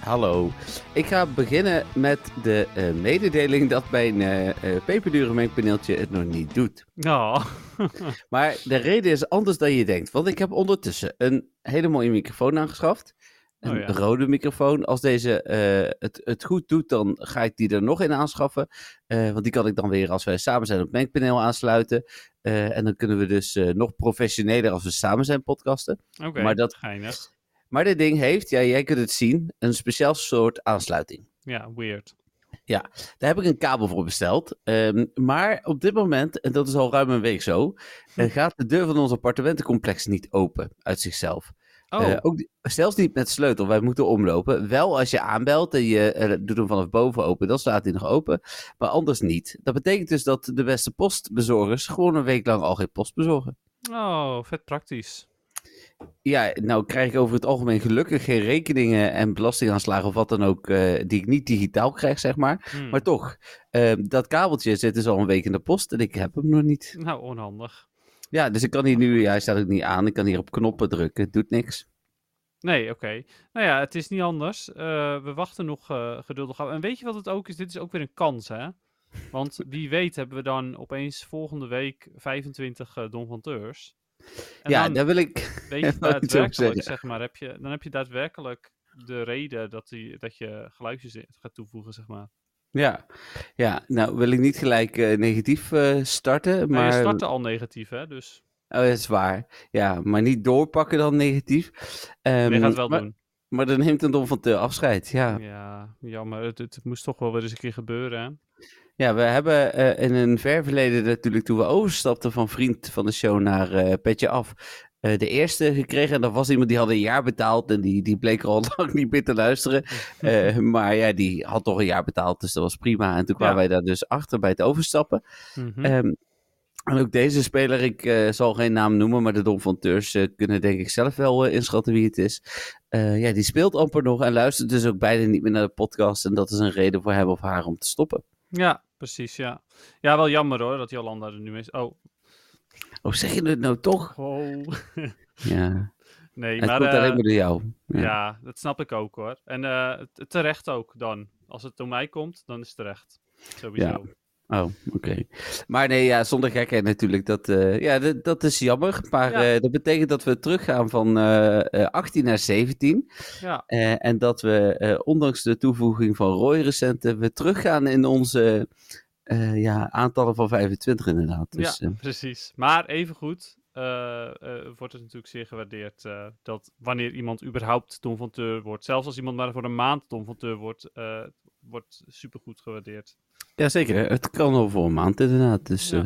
Hallo. Ik ga beginnen met de eh, mededeling dat mijn eh eh, peperdure mengpaneeltje het nog niet doet. Ja. Maar de reden is anders dan je denkt. Want ik heb ondertussen een hele mooie microfoon aangeschaft. Een Oh ja. rode microfoon. Als deze het, het goed doet, dan ga ik die er nog in aanschaffen. Want die kan ik dan weer als wij samen zijn op het mengpaneel aansluiten. En dan kunnen we dus nog professioneler als we samen zijn podcasten. Oké, Maar dat- geinig. Maar dit ding heeft, ja, jij kunt het zien, een speciaal soort aansluiting. Ja, weird. Daar heb ik een kabel voor besteld. Ehm, maar op dit moment, en dat is al ruim een week zo, eh, gaat de deur van ons appartementencomplex niet open uit zichzelf. Oh, Eh, ook die- zelfs niet met sleutel, wij moeten omlopen. Wel als je aanbelt en je eh, doet hem vanaf boven open, dan staat hij nog open. Maar anders niet. Dat betekent dus dat de beste postbezorgers gewoon een week lang al geen post bezorgen. oh vet praktisch. Ja, nou krijg ik over het algemeen gelukkig geen rekeningen en belastingaanslagen of wat dan ook, eh, die ik niet digitaal krijg, zeg maar. Hmm. Maar toch, eh, dat kabeltje zit dus al een week in de post en ik heb hem nog niet. Nou, onhandig. Ja, dus ik kan hier nu, ja, hij staat ook niet aan, ik kan hier op knoppen drukken, het doet niks. Nee, oké. Nou ja, het is niet anders. Eh, we wachten nog geduldig af. En weet je wat het ook is? Dit is ook weer een kans, hè? Want wie weet hebben we dan opeens volgende week 25 eh donfanteurs. En ja, dan daar wil ik, weet je daadwerkelijk, zeg maar, heb je, dan heb je daadwerkelijk de reden dat, die, dat je geluidjes gaat toevoegen, zeg maar. ja, ja, nou wil ik niet gelijk eh, negatief eh, starten, Maar maar... je startte al negatief, hè? Dus Oh, dat is waar. Ja, maar niet doorpakken dan negatief. Ehm, je gaat het wel maar, doen. maar dan neemt een Don van Teur afscheid, ja. Ja, jammer. Het, het moest toch wel weer eens een keer gebeuren, hè? Ja, we hebben eh, in een ver verleden natuurlijk toen we overstapten van vriend van de show naar eh, Petje Af. eh, de eerste gekregen en dat was iemand die had een jaar betaald en die, die bleek er al lang niet meer te luisteren. Maar ja, die had toch een jaar betaald, dus dat was prima. En toen kwamen Ja. wij daar dus achter bij het overstappen. Mhm. Ehm, en ook deze speler, ik zal geen naam noemen, maar de Don van Teurs kunnen denk ik zelf wel inschatten wie het is. Ja, die speelt amper nog en luistert dus ook bijna niet meer naar de podcast. En dat is een reden voor hem of haar om te stoppen. Ja, precies, ja. Ja, wel jammer hoor, dat Jolanda er nu is. Oh, Oh, zeg je het nou toch? oh. Ja, nee, het maar, komt eh, alleen maar door jou. Ja. ja. dat snap ik ook hoor. En eh, terecht ook dan. Als het door mij komt, dan is het terecht. Sowieso. Ja. Oh, oké. Maar nee, ja, zonder gekheid natuurlijk. Dat, eh, ja, dat, dat is jammer. Maar Ja. eh, dat betekent dat we teruggaan van eh, eh, 18 naar 17. Ja, Eh, en dat we, eh, ondanks de toevoeging van Roy recenten, we teruggaan in onze eh, ja, aantallen van 25 inderdaad. Dus, ja precies. Maar evengoed eh eh, wordt het natuurlijk zeer gewaardeerd eh, dat wanneer iemand überhaupt donfonteur wordt, zelfs als iemand maar voor een maand donfonteur wordt, eh wordt supergoed gewaardeerd. ja, zeker. Het kan al voor een maand inderdaad. Dus, Ja. ja.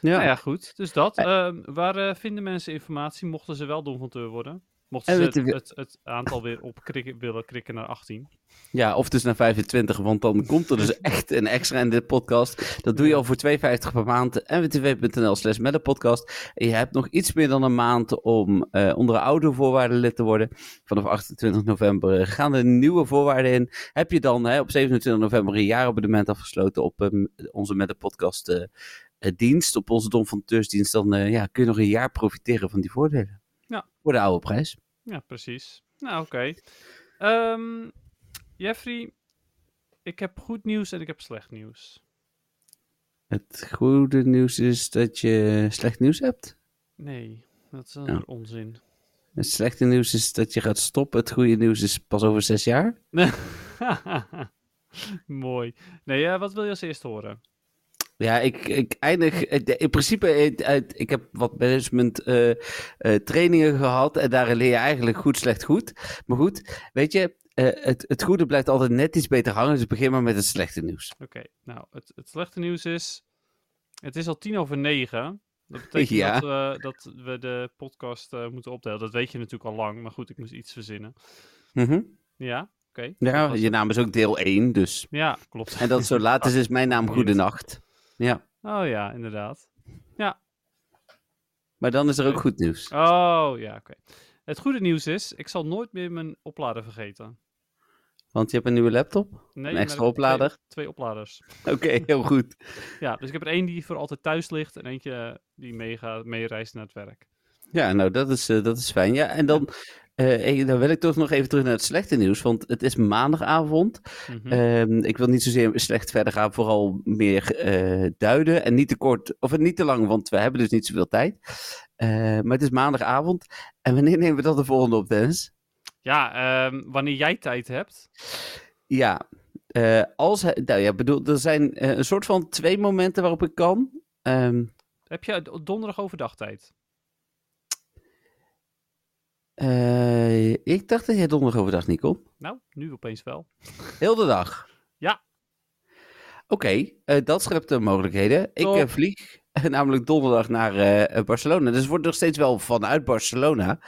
ja. Nou ja, goed. Dus dat. Ehm, waar eh, vinden mensen informatie mochten ze wel donfonteur worden? Mochten En ze het, het, het aantal weer opkrikken, willen krikken naar 18? Ja, of dus naar 25, want dan komt er dus echt een extra in dit podcast. Dat doe je al voor 2,50 per maand. nwtv.nl slash met podcast. En je hebt nog iets meer dan een maand om eh, onder de oude voorwaarden lid te worden. Vanaf 28 november eh, gaan er nieuwe voorwaarden in. Heb je dan hè, op 27 november een jaarabonnement afgesloten op ehm, onze met de podcast eh, dienst, op onze Don van Teursdienst, dan ja, kun je nog een jaar profiteren van die voordelen. Voor de oude prijs. Ja, precies. Nou, oké. Ehm, Jeffrey, ik heb goed nieuws en ik heb slecht nieuws. Het goede nieuws is dat je slecht nieuws hebt. Nee, dat is een onzin. Het slechte nieuws is dat je gaat stoppen. Het goede nieuws is pas over zes jaar. Mooi. Nee, eh, wat wil je als eerst horen? Ja, ik, ik eindig. eh, In principe, eh, uit- ik heb wat management eh, trainingen gehad. En daarin leer je eigenlijk goed, slecht, goed. Maar goed, weet je, het, het goede blijft altijd net iets beter hangen. Dus begin maar met het slechte nieuws. Oké, nou, het, het slechte nieuws is... Het is al tien over negen. Dat betekent Ja. dat, we, dat we de podcast moeten opdelen. Dat weet je natuurlijk al lang, maar goed, ik moest iets verzinnen. Mhm. Ja? Oké. Ja, je naam is ook deel 1, dus. Ja, klopt. En dat zo laat is, is mijn naam Goedenacht. Ja, Oh ja, inderdaad. maar dan is er ook goed nieuws. Oh ja, oké. Het goede nieuws is, ik zal nooit meer mijn oplader vergeten. Want je hebt een nieuwe laptop? Nee, Een extra oplader? Twee, twee opladers. Oké, heel goed. Ja, dus ik heb er één die voor altijd thuis ligt en eentje die meereist naar het werk. Ja, nou, dat is, eh, dat is fijn. Ja, en dan, eh, eh, dan wil ik toch nog even terug naar het slechte nieuws. Want het is maandagavond. Mhm. Ehm, ik wil niet zozeer slecht verder gaan, vooral meer eh, duiden. En niet te kort, of niet te lang, want we hebben dus niet zoveel tijd. Eh, maar het is maandagavond. En wanneer nemen we dan de volgende op, Dennis? Ja, ehm, wanneer jij tijd hebt. Ja, als nou ja, bedoel, er zijn een soort van twee momenten waarop ik kan. Ehm, Heb je donderdag overdag tijd? Eh, ik dacht dat jij donderdag overdag niet kon. Nou, nu opeens wel. Heel de dag. Ja. Oké, eh, dat schept de mogelijkheden. Ik eh, vlieg namelijk donderdag naar Barcelona. Dus het wordt nog steeds wel vanuit Barcelona.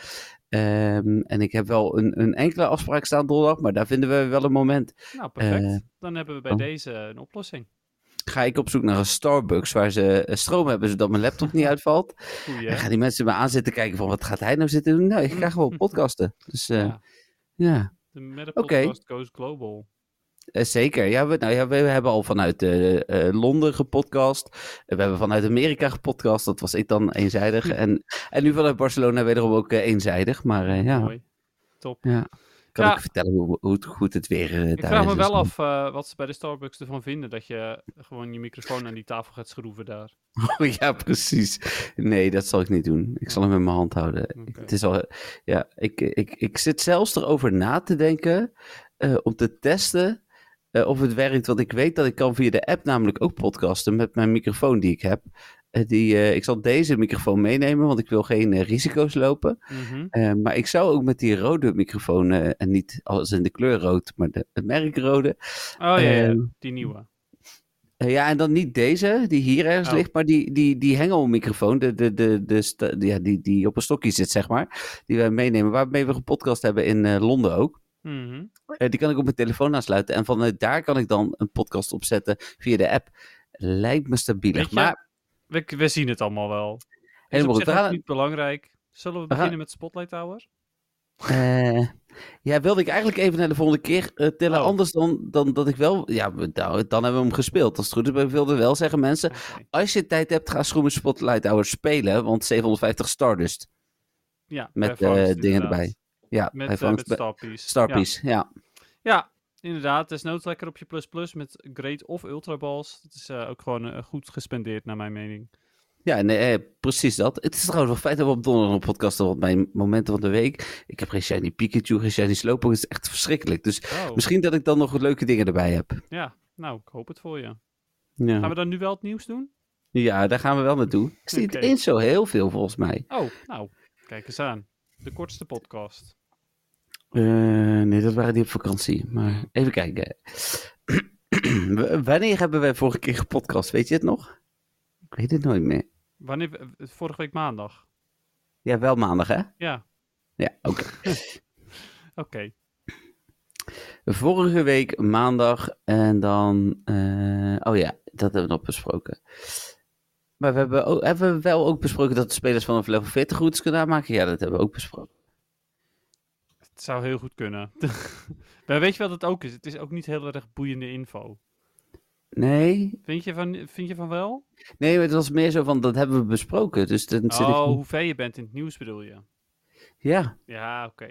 Ehm, en ik heb wel een, een enkele afspraak staan donderdag, maar daar vinden we wel een moment. Nou, perfect. Dan hebben we bij oh. deze een oplossing. Ga ik op zoek naar een Starbucks waar ze eh, stroom hebben, zodat mijn laptop niet uitvalt. Goeie, En gaan die mensen me aan zitten kijken van wat gaat hij nou zitten doen? Nou, ik ga gewoon podcasten. Dus eh, Ja, ja. de Meta Oké. Podcast Goes Global. Eh, zeker. Ja we, nou ja, we hebben al vanuit eh, eh, Londen gepodcast. We hebben vanuit Amerika gepodcast. Dat was ik dan eenzijdig. En, en nu vanuit Barcelona wederom ook eenzijdig. Maar ja, Mooi. Top. Kan Ja. ik vertellen hoe, goed het weer eh, Ik daar vraag is. me Dus wel dan- af eh, wat ze bij de Starbucks ervan vinden dat je gewoon je microfoon aan die tafel gaat schroeven daar. Oh, ja, precies. Nee, dat zal ik niet doen. Ik zal hem in mijn hand houden. Het is al, ja, ik, ik, ik zit zelfs erover na te denken eh, om te testen of het werkt. Want ik weet dat ik kan via de app namelijk ook podcasten met mijn microfoon die ik heb. Eh, die, eh, ik zal deze microfoon meenemen, want ik wil geen eh, risico's lopen. Mhm. Maar ik zou ook met die rode microfoon, en niet als in de kleur rood, maar de, het merk rode. Oh ja, ja, Ehm, die nieuwe. Ja, en dan niet deze, die hier ergens Oh. ligt, maar die, die, die hengelmicrofoon, de, de, de, de, ja, die, die op een stokje zit, zeg maar. Die wij meenemen, waarmee we gepodcast hebben in Londen ook. Mhm. Die kan ik op mijn telefoon aansluiten. En vanuit daar kan ik dan een podcast opzetten via de app. Lijkt me stabieler. Maar We, we zien het allemaal wel. Is helemaal op goed. zich We ook gaan, niet belangrijk. Zullen we We gaan- beginnen met Spotlight Tower? eh, ja, wilde ik eigenlijk even naar de volgende keer eh tillen. Oh. Anders dan, dan dat ik wel... Ja, nou, dan hebben we hem gespeeld. Als het goed is, maar ik wilde wel zeggen, mensen... Als je tijd hebt, ga Schroemen Spotlight Hours spelen. Want 750 Stardust. Ja, Met eh, dingen erbij. Ja, Met, Vangst- met Starpiece. Starpiece, ja. Ja. ja, inderdaad. Desnoods lekker op je plus plus met Great of Ultra Balls. Het is eh, ook gewoon eh, goed gespendeerd, naar mijn mening. Ja, nee, eh, precies dat. Het is trouwens wel fijn dat we op donderdag een podcast hebben, want mijn momenten van de week... Ik heb geen Shiny Pikachu, geen Shiny Slowpoke, het is echt verschrikkelijk. Dus Oh, misschien dat ik dan nog leuke dingen erbij heb. ja. Nou, ik hoop het voor je. Ja, Gaan we dan nu wel het nieuws doen? ja daar gaan we wel naartoe. Ik zie het eens zo heel veel, volgens mij. Oh, nou, kijk eens aan. De kortste podcast. Eh, nee, dat waren die op vakantie. Maar even kijken. Wanneer hebben wij vorige keer gepodcast? Weet je het nog? Ik weet het nooit meer. Wanneer? we- Vorige week maandag. Ja, wel maandag, hè? Ja, Ja, oké. oké. Vorige week maandag en dan... eh, oh ja, dat hebben we nog besproken. Maar we hebben, ook, hebben we wel ook besproken dat de spelers vanaf level 40 routes kunnen aanmaken? Ja, dat hebben we ook besproken. Het zou heel goed kunnen. maar weet je wat het ook is? Het is ook niet heel erg boeiende info. Nee, Vind je van, vind je van wel? nee, maar het was meer zo van, dat hebben we besproken. Dus dan zit ik... Oh, hoe ver je bent in het nieuws bedoel je? Ja. Ja, oké.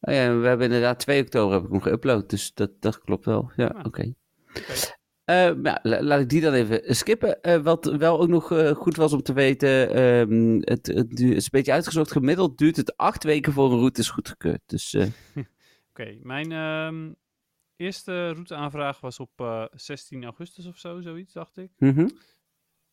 Oh ja, we hebben inderdaad 2 oktober heb ik hem geüpload, dus dat, dat klopt wel. Ja, Ja. oké. Nou, la- laat ik die dan even skippen. Eh, wat wel ook nog eh, goed was om te weten, ehm, het, het, is een beetje uitgezocht. Gemiddeld duurt het acht weken voor een route is goedgekeurd. Dus eh, Oké, mijn ehm, eerste routeaanvraag was op eh, 16 augustus of zo, zoiets dacht ik. mhm.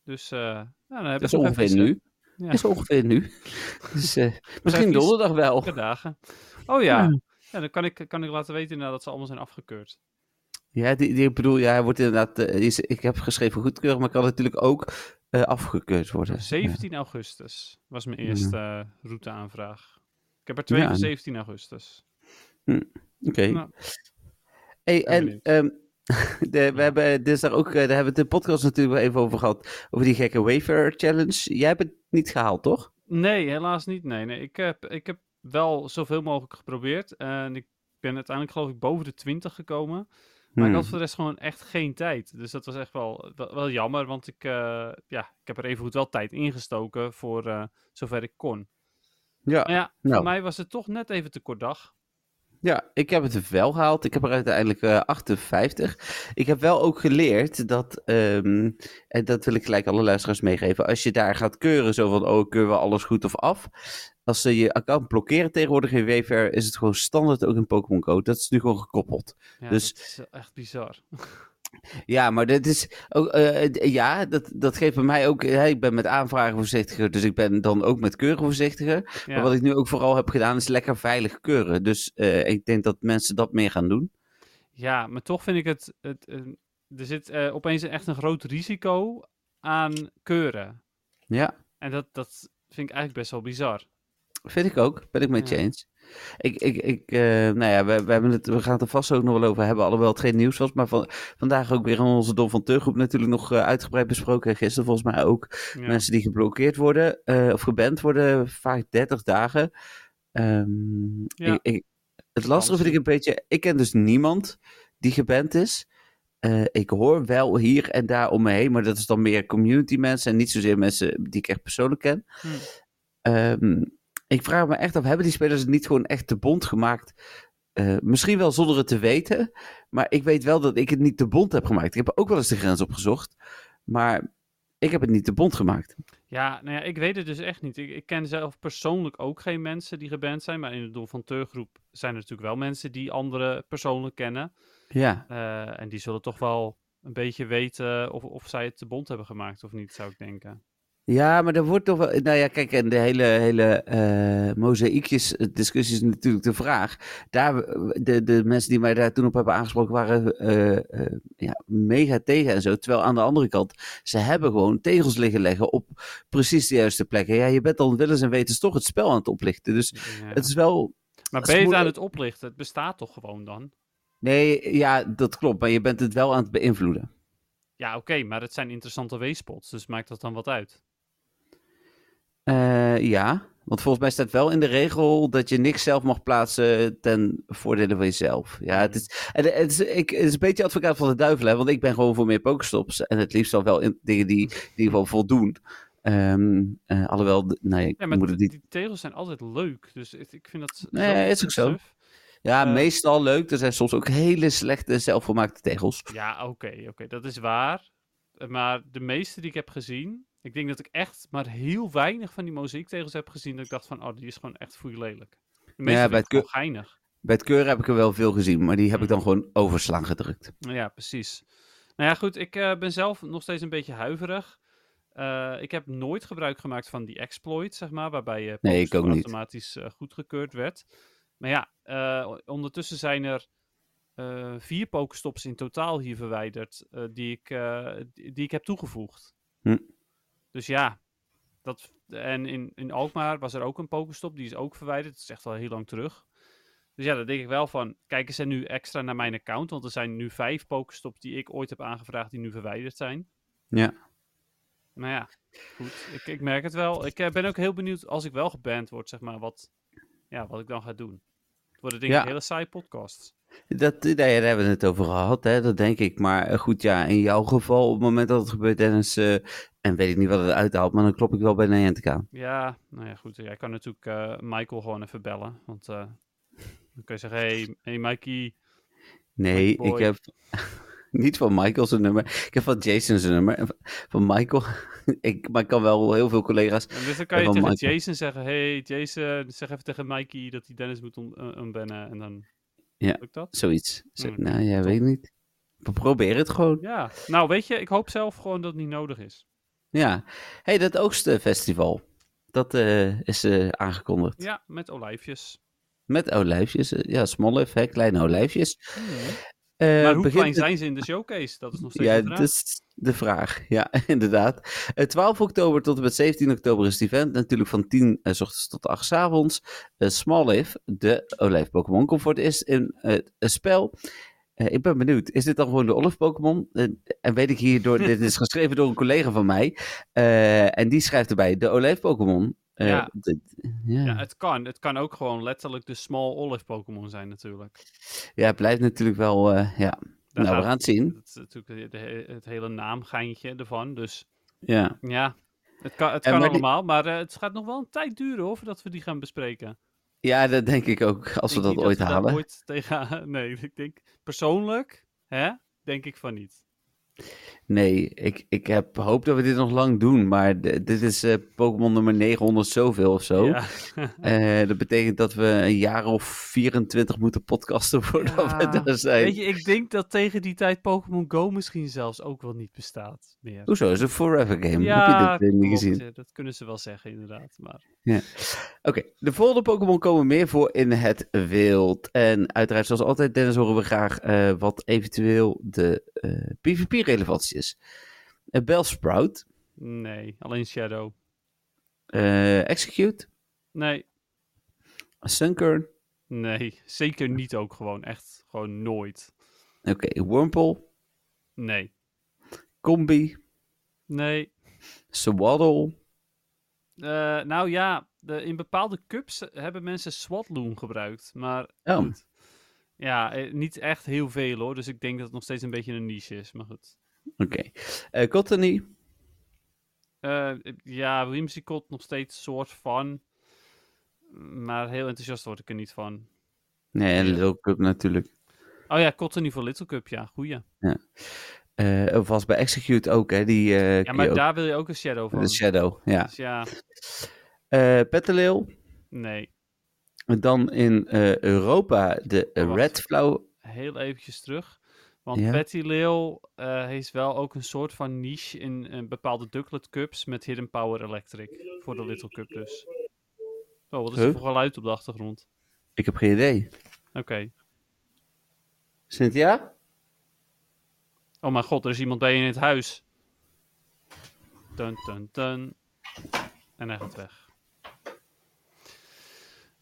Dus eh, nou, dan heb dat is ongeveer even, nu. Ja, Dat is ongeveer nu. dus eh, misschien donderdag wel. dagen. Oh ja. Ja. ja, dan kan ik, kan ik laten weten inderdaad dat ze allemaal zijn afgekeurd. Ja, die, die, ik bedoel, ja, hij wordt inderdaad, eh, is- ik heb geschreven goedkeuren, maar kan natuurlijk ook eh, afgekeurd worden. 17 augustus was mijn eerste eh, routeaanvraag. Ik heb er twee Ja, van en- 17 augustus. Oké. Nou. Hey, en ehm, de, we hebben dinsdag ook, daar hebben we het in de podcast natuurlijk wel even over gehad, over die gekke Wayfair Challenge. Jij hebt het niet gehaald, toch? Nee, helaas niet. Nee, nee. Ik, heb, ik heb wel zoveel mogelijk geprobeerd. En ik ben uiteindelijk geloof ik boven de 20 gekomen. Maar ik Hmm. had voor de rest gewoon echt geen tijd. Dus dat was echt wel, wel, wel jammer. Want ik, eh, ja, ik heb er even goed wel tijd ingestoken voor eh, zover ik kon. Ja, Maar ja, nou. voor mij was het toch net even te kort dag. ja, ik heb het wel gehaald. Ik heb er uiteindelijk eh 58. Ik heb wel ook geleerd dat, ehm, en dat wil ik gelijk alle luisteraars meegeven, als je daar gaat keuren, zo van, oh, keuren we alles goed of af. Als ze je account blokkeren tegenwoordig in Wayfair, is het gewoon standaard ook in Pokémon Go. Dat is nu gewoon gekoppeld. Ja, Dus- dat is echt bizar. Ja, maar dit is ook, eh, d- ja, dat, dat geeft bij mij ook, hè, ik ben met aanvragen voorzichtiger, dus ik ben dan ook met keuren voorzichtiger. Ja. Maar wat ik nu ook vooral heb gedaan, is lekker veilig keuren. Dus eh, ik denk dat mensen dat meer gaan doen. Ja, maar toch vind ik het. het eh, er zit eh, opeens echt een groot risico aan keuren. Ja, En dat, dat vind ik eigenlijk best wel bizar. Vind ik ook. Ben ik met je eens. Ik, ik, ik, eh, nou ja, we, we, hebben het, we gaan het er vast ook nog wel over hebben, alhoewel het geen nieuws was. Maar van, vandaag ook weer in onze Dom van Teuggroep natuurlijk nog eh, uitgebreid besproken. En gisteren volgens mij ook. Ja. Mensen die geblokkeerd worden, eh, of geband worden, vaak 30 dagen. Ehm, Ja. ik, ik- het lastige vind ik een beetje, ik ken dus niemand die geband is. Ik hoor wel hier en daar om me heen, maar dat is dan meer community mensen en niet zozeer mensen die ik echt persoonlijk ken. Hm. Ehm, ik vraag me echt af, hebben die spelers het niet gewoon echt te bond gemaakt? Eh, misschien wel zonder het te weten, maar ik weet wel dat ik het niet te bond heb gemaakt. Ik heb ook wel eens de grens opgezocht, maar ik heb het niet te bond gemaakt. Ja, nou ja, ik weet het dus echt niet. Ik, ik ken zelf persoonlijk ook geen mensen die geband zijn. Maar in de Doel van Teurgroep zijn er natuurlijk wel mensen die andere persoonlijk kennen. Ja, Eh, en die zullen toch wel een beetje weten of, of zij het te bond hebben gemaakt of niet, zou ik denken. Ja, maar er wordt toch wel. Nou ja, kijk, en de hele, hele eh mozaïekjes eh, is natuurlijk de vraag. Daar, de, de mensen die mij daar toen op hebben aangesproken waren eh, eh, ja, mega tegen en zo. Terwijl aan de andere kant, ze hebben gewoon tegels liggen leggen op precies de juiste plekken. Ja, je bent dan willens en wetens toch het spel aan het oplichten. Dus Ja. het is wel. maar ben je het aan het oplichten? Het bestaat toch gewoon dan? Nee, ja, dat klopt. Maar je bent het wel aan het beïnvloeden. Ja, oké, maar het zijn interessante weespots, dus maakt dat dan wat uit? Eh, ja, want volgens mij staat wel in de regel dat je niks zelf mag plaatsen ten voordele van jezelf. Ja, het is, en het is, ik, het is een beetje advocaat van de duivel, hè, want ik ben gewoon voor meer pokestops. En het liefst dan wel in dingen die, die gewoon voldoen. Ehm, eh, alhoewel, de- nou ja, Ja, maar moet het die, niet... die tegels zijn altijd leuk, dus ik, vind dat... Nee, is ook zo. Ja, eh, meestal leuk. Er zijn soms ook hele slechte zelfgemaakte tegels. Ja, oké, oké, dat is waar. Eh, Maar de meeste die ik heb gezien, ik denk dat ik echt maar heel weinig van die mozaïektegels heb gezien. Dat ik dacht van, oh, die is gewoon echt foei lelijk. De meeste Ja, bij het gewoon geinig. Bij het keuren heb ik er wel veel gezien, maar die heb ik dan Mhm. gewoon overslaan gedrukt. Ja, precies. Nou ja, goed, ik eh, ben zelf nog steeds een beetje huiverig. Eh, ik heb nooit gebruik gemaakt van die exploit, zeg maar, waarbij je Nee, ik ook niet. automatisch eh, goedgekeurd werd. Maar ja, eh, ondertussen zijn er eh, vier pokestops in totaal hier verwijderd eh, die, ik, eh, die, die ik heb toegevoegd. Hm. Dus ja, dat, en in, in Alkmaar was er ook een pokestop, die is ook verwijderd. Dat is echt al heel lang terug. Dus ja, dan denk ik wel van, kijken ze nu extra naar mijn account, want er zijn nu vijf pokestops die ik ooit heb aangevraagd die nu verwijderd zijn. Ja. Maar ja, goed, ik, ik merk het wel. Ik eh, ben ook heel benieuwd als ik wel geband word, zeg maar, wat, ja, wat ik dan ga doen. Het worden denk ik Ja. hele saaie podcasts. Dat, nee, daar hebben we het over gehad, hè? dat denk ik. Maar eh, goed, ja, in jouw geval, op het moment dat het gebeurt, Dennis, eh, en weet ik niet wat het uithaalt, maar dan klop ik wel bij Niantic aan. Ja, nou ja, goed. Jij kan natuurlijk eh, Michael gewoon even bellen. Want dan kun je zeggen, hey, hey Mikey. Nee, ik heb niet van Michael zijn nummer. Ik heb van Jason zijn nummer. Van Michael, ik, maar ik kan wel heel veel collega's. En dus dan kan je tegen Michael. Jason zeggen, hey Jason, zeg even tegen Mikey dat hij Dennis moet on- ontbannen. En dan Ja. lukt dat. Zoiets. Zo, Hmm, nou ja, weet ik niet. We proberen het gewoon. Ja, nou weet je, ik hoop zelf gewoon dat het niet nodig is. Ja. hey, dat Oogstfestival. Dat eh, is eh, aangekondigd. Ja, met olijfjes. Met olijfjes. eh, ja, smollef, hè, kleine olijfjes. Eh, maar hoe begint klein zijn ze in de showcase? Dat is nog steeds Ja, een vraag. dat is de vraag. Ja, inderdaad. Eh, 12 oktober tot en met 17 oktober is het event. Natuurlijk van 10 eh, s ochtends tot 8 s avonds. Smallif, de olijf Pokémon, het eerst in eh, het spel. Eh, ik ben benieuwd. Is dit dan gewoon de Olaf Pokémon? Eh, en weet ik hierdoor, dit is geschreven door een collega van mij. Eh, en die schrijft erbij de Olijf Pokémon. Eh, Ja. ja. Het kan. Het kan ook gewoon letterlijk de small olive Pokémon zijn natuurlijk. ja, het blijft natuurlijk wel. eh, ja. Daar nou, we gaan het zien. Dat is natuurlijk de he- het hele naamgeintje ervan. Dus Ja. ja, het kan, het kan maar die- allemaal. Maar eh, het gaat nog wel een tijd duren hoor, voordat we die gaan bespreken. ja, dat denk ik ook. Als we Ik dat ooit we halen. ooit tegen... Nee, ik denk persoonlijk, hè, denk ik van niet. Nee, ik, ik heb hoop dat we dit nog lang doen. Maar dit is eh, Pokémon nummer 900 zoveel of zo. Ja. Eh, dat betekent dat we een jaar of 24 moeten podcasten voordat we daar zijn. Weet je, ik denk dat tegen die tijd Pokémon Go misschien zelfs ook wel niet bestaat meer. Hoezo? Is het een forever game? Ja, Heb je dit niet gezien? ja, dat kunnen ze wel zeggen inderdaad. Maar Oké, de volgende Pokémon komen meer voor in het wild. En uiteraard, zoals altijd, Dennis, horen we graag eh, wat eventueel de PvP-relevantie is. Uh, Bellsprout, nee, alleen Shadow. eh, Execute, Nee, Sunkern, nee, zeker niet ook gewoon. Echt gewoon nooit. oké, Wurmple, Nee, Combi, nee. Swaddle, Eh, nou ja, de, in bepaalde cups hebben mensen Swatloon gebruikt. Maar Oh. goed. Ja, eh, niet echt heel veel hoor. Dus ik denk dat het nog steeds een beetje een niche is. Maar goed. Oké, Eh, Cottony, Eh, ja, Whimsicott nog steeds soort van. Maar heel enthousiast word ik er niet van. nee, en Ja. Little Cup natuurlijk. Oh ja, Cottony voor Little Cup, ja, goeie. Eh of was bij Execute ook, hè? Die, Ja, maar ook- daar wil je ook een shadow van. de Shadow, ja. Dus ja, Petalil, nee. dan in Europa de Oh. Red Flow. Heel eventjes terug. Want Ja. Patty Lil eh heeft wel ook een soort van niche in eh, bepaalde Ducklet Cups met Hidden Power Electric. Voor de Little Cup dus. Oh, wat is er voor geluid op de achtergrond? Ik heb geen idee. Oké. Cynthia? Oh mijn god, er is iemand bij je in het huis. Dun, dun, dun. En hij gaat weg.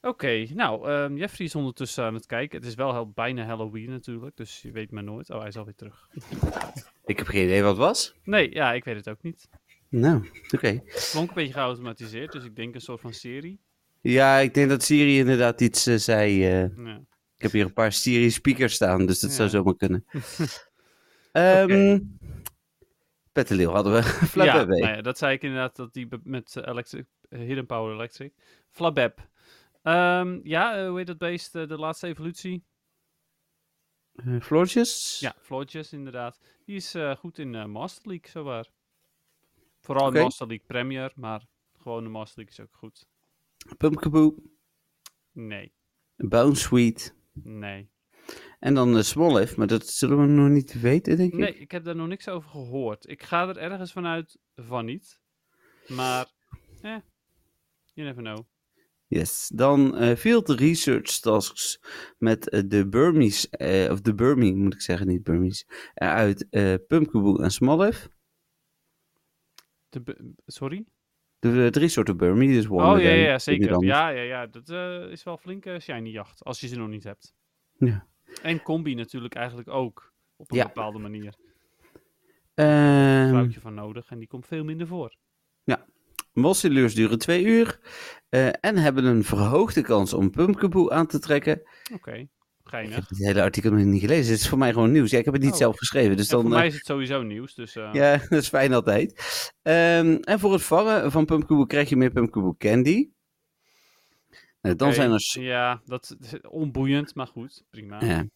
Oké, nou, ehm, Jeffrey is ondertussen aan het kijken. Het is wel heel, bijna Halloween natuurlijk, dus je weet maar nooit. Oh, hij is alweer terug. Ik heb geen idee wat het was. Nee, ja, ik weet het ook niet. Nou, oké. Klonk een beetje geautomatiseerd, dus ik denk een soort van serie. Ja, ik denk dat Siri inderdaad iets eh, zei. eh, Ja. ik heb hier een paar Siri speakers staan, dus dat Ja. zou zomaar kunnen. Ehm hadden we. Flap ja, nou ja, dat zei ik inderdaad, dat die met eh, electric, Hidden Power Electric. Flabeb. Ehm, ja, eh, hoe heet dat beest? eh, de laatste evolutie? Uh, Floortjes? Ja, Floortjes inderdaad. Die is goed in eh, Master League, zowaar. Vooral Oké. in Master League Premier, maar gewoon de Master League is ook goed. Pumpkaboo, Nee, Bounce Sweet. nee. En dan de Smoliv, maar dat zullen we nog niet weten, denk ik. Nee, ik heb daar nog niks over gehoord. Ik ga er ergens vanuit van niet. Maar, eh, you never know. Yes. Dan eh Field Research Tasks met eh, de Burmese, eh, of de Burmese moet ik zeggen, niet Burmese, uit Pumpkaboo en. De be- sorry? De, de drie soorten Burmese, dus Oh Wonder ja, ja, ja, zeker. Ja, ja, ja. Dat is wel flinke shiny jacht, als je ze nog niet hebt. Ja. En combi natuurlijk eigenlijk ook, op een Ja. bepaalde manier. Ehm, Vrouwtje van nodig en die komt veel minder voor. Mossileurs duren twee uur eh, en hebben een verhoogde kans om Pumpkaboo aan te trekken. Oké, Ik geinig. heb het hele artikel nog niet gelezen. Het is voor mij gewoon nieuws. Ja, ik heb het niet Oh. zelf geschreven. Dus En dan, voor eh, mij is het sowieso nieuws, dus... eh, Ja, dat is fijn altijd. Ehm, en voor het vangen van Pumpkaboo krijg je meer Pumpkaboo Candy. Nou, dan zijn er Ja, dat is onboeiend, maar goed, prima. ja,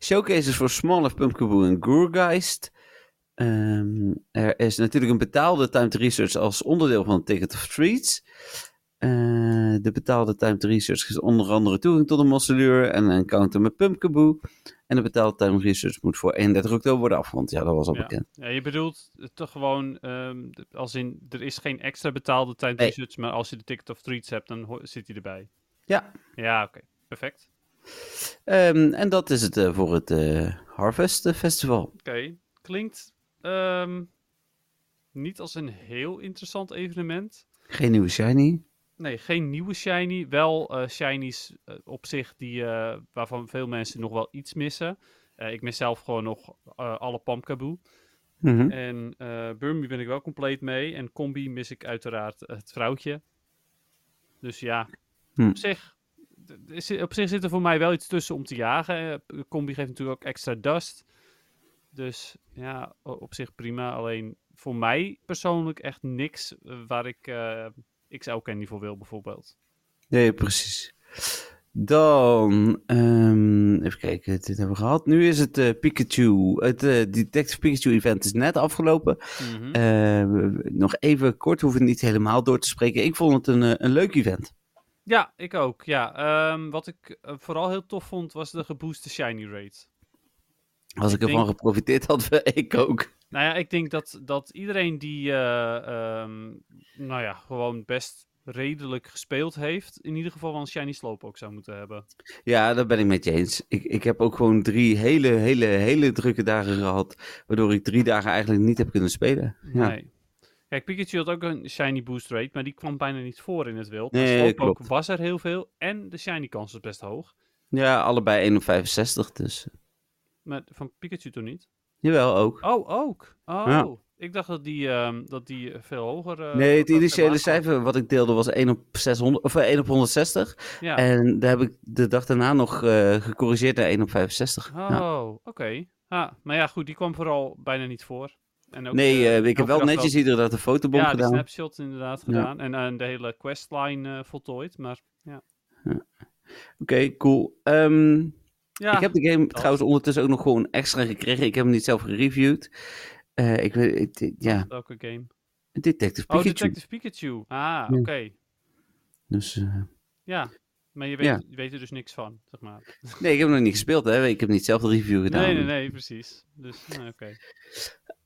showcases voor Small Pumpkaboo en Gourgeist. Ehm, er is natuurlijk een betaalde timed research als onderdeel van Ticket of Treats. Eh, de betaalde timed research is onder andere toegang tot een mosseleur en een encounter met Pumpkaboo. En de betaalde timed research moet voor 31 oktober worden afgerond. Ja, dat was al Ja. bekend. Ja, je bedoelt eh, toch gewoon, ehm, de- als in, er is geen extra betaalde time Nee. research, maar als je de ticket of treats hebt, dan zit hij erbij. Ja. Ja, oké. Perfect. Ehm, en dat is het eh, voor het Harvest Festival. Oké. Klinkt ehm, niet als een heel interessant evenement. Geen nieuwe shiny. Nee, geen nieuwe shiny. Wel eh shinies eh, op zich die, eh, waarvan veel mensen nog wel iets missen. Ik mis zelf gewoon nog alle Pamkaboe. Mhm. En Burmy ben ik wel compleet mee. En Combi mis ik uiteraard het vrouwtje. Dus ja, Hm. op, zich, op zich zit er voor mij wel iets tussen om te jagen. Combi geeft natuurlijk ook extra dust. Dus ja, op zich prima. Alleen voor mij persoonlijk echt niks eh, waar ik eh XL Candy voor wil bijvoorbeeld. Nee, precies. Dan, ehm, even kijken, dit hebben we gehad. Nu is het eh, Pikachu. Het eh, Detective Pikachu event is net afgelopen. Mhm. Eh, nog even kort, hoeven het niet helemaal door te spreken. Ik vond het een, een leuk event. Ja, ik ook. Ja, Ehm, wat ik vooral heel tof vond was de gebooste shiny rate. Als ik, Ik ervan denk- geprofiteerd had, ik ook. Nou ja, ik denk dat, dat iedereen die, eh, ehm, nou ja, gewoon best redelijk gespeeld heeft, in ieder geval wel een shiny Slowpoke zou moeten hebben. Ja, daar ben ik met je eens. Ik, ik heb ook gewoon drie hele, hele, hele drukke dagen gehad. Waardoor ik drie dagen eigenlijk niet heb kunnen spelen. Ja, Nee. Kijk, Pikachu had ook een shiny boost rate, maar die kwam bijna niet voor in het wild. Nee, Slowpoke klopt. was er heel veel en de shiny kans was best hoog. ja allebei 1 op 65 dus. Maar van Pikachu toen niet. Jawel, ook. Oh, ook. Oh, Ja. ik dacht dat die, ehm, dat die eh, veel hoger... eh, Nee, het initiële cijfer wat ik deelde was 1 op, 600, of eh, 1 op 160. Ja. En daar heb ik de dag daarna nog eh, gecorrigeerd naar 1 op 65. Oh, Ja. oké. Ah, maar ja, goed, die kwam vooral bijna niet voor. En ook, Nee, eh, eh, ik heb wel netjes iedere dag de fotobom Ja, de gedaan. snapshot inderdaad Ja. gedaan. En eh, de hele questline eh, voltooid. Maar ja. Oké, cool. Ehm, ja. ik heb de game trouwens ondertussen ook nog gewoon extra gekregen. Ik heb hem niet zelf gereviewd. Eh, ik weet, ja, Welke game? Detective Oh, Pikachu. Detective Pikachu. Ah, oké. Dus, eh, Ja. Maar je weet, Ja. je weet er dus niks van, zeg maar. nee, ik heb hem nog niet gespeeld, hè. Ik heb niet zelf de review gedaan. Nee, nee, nee, precies. Dus, nou, oké.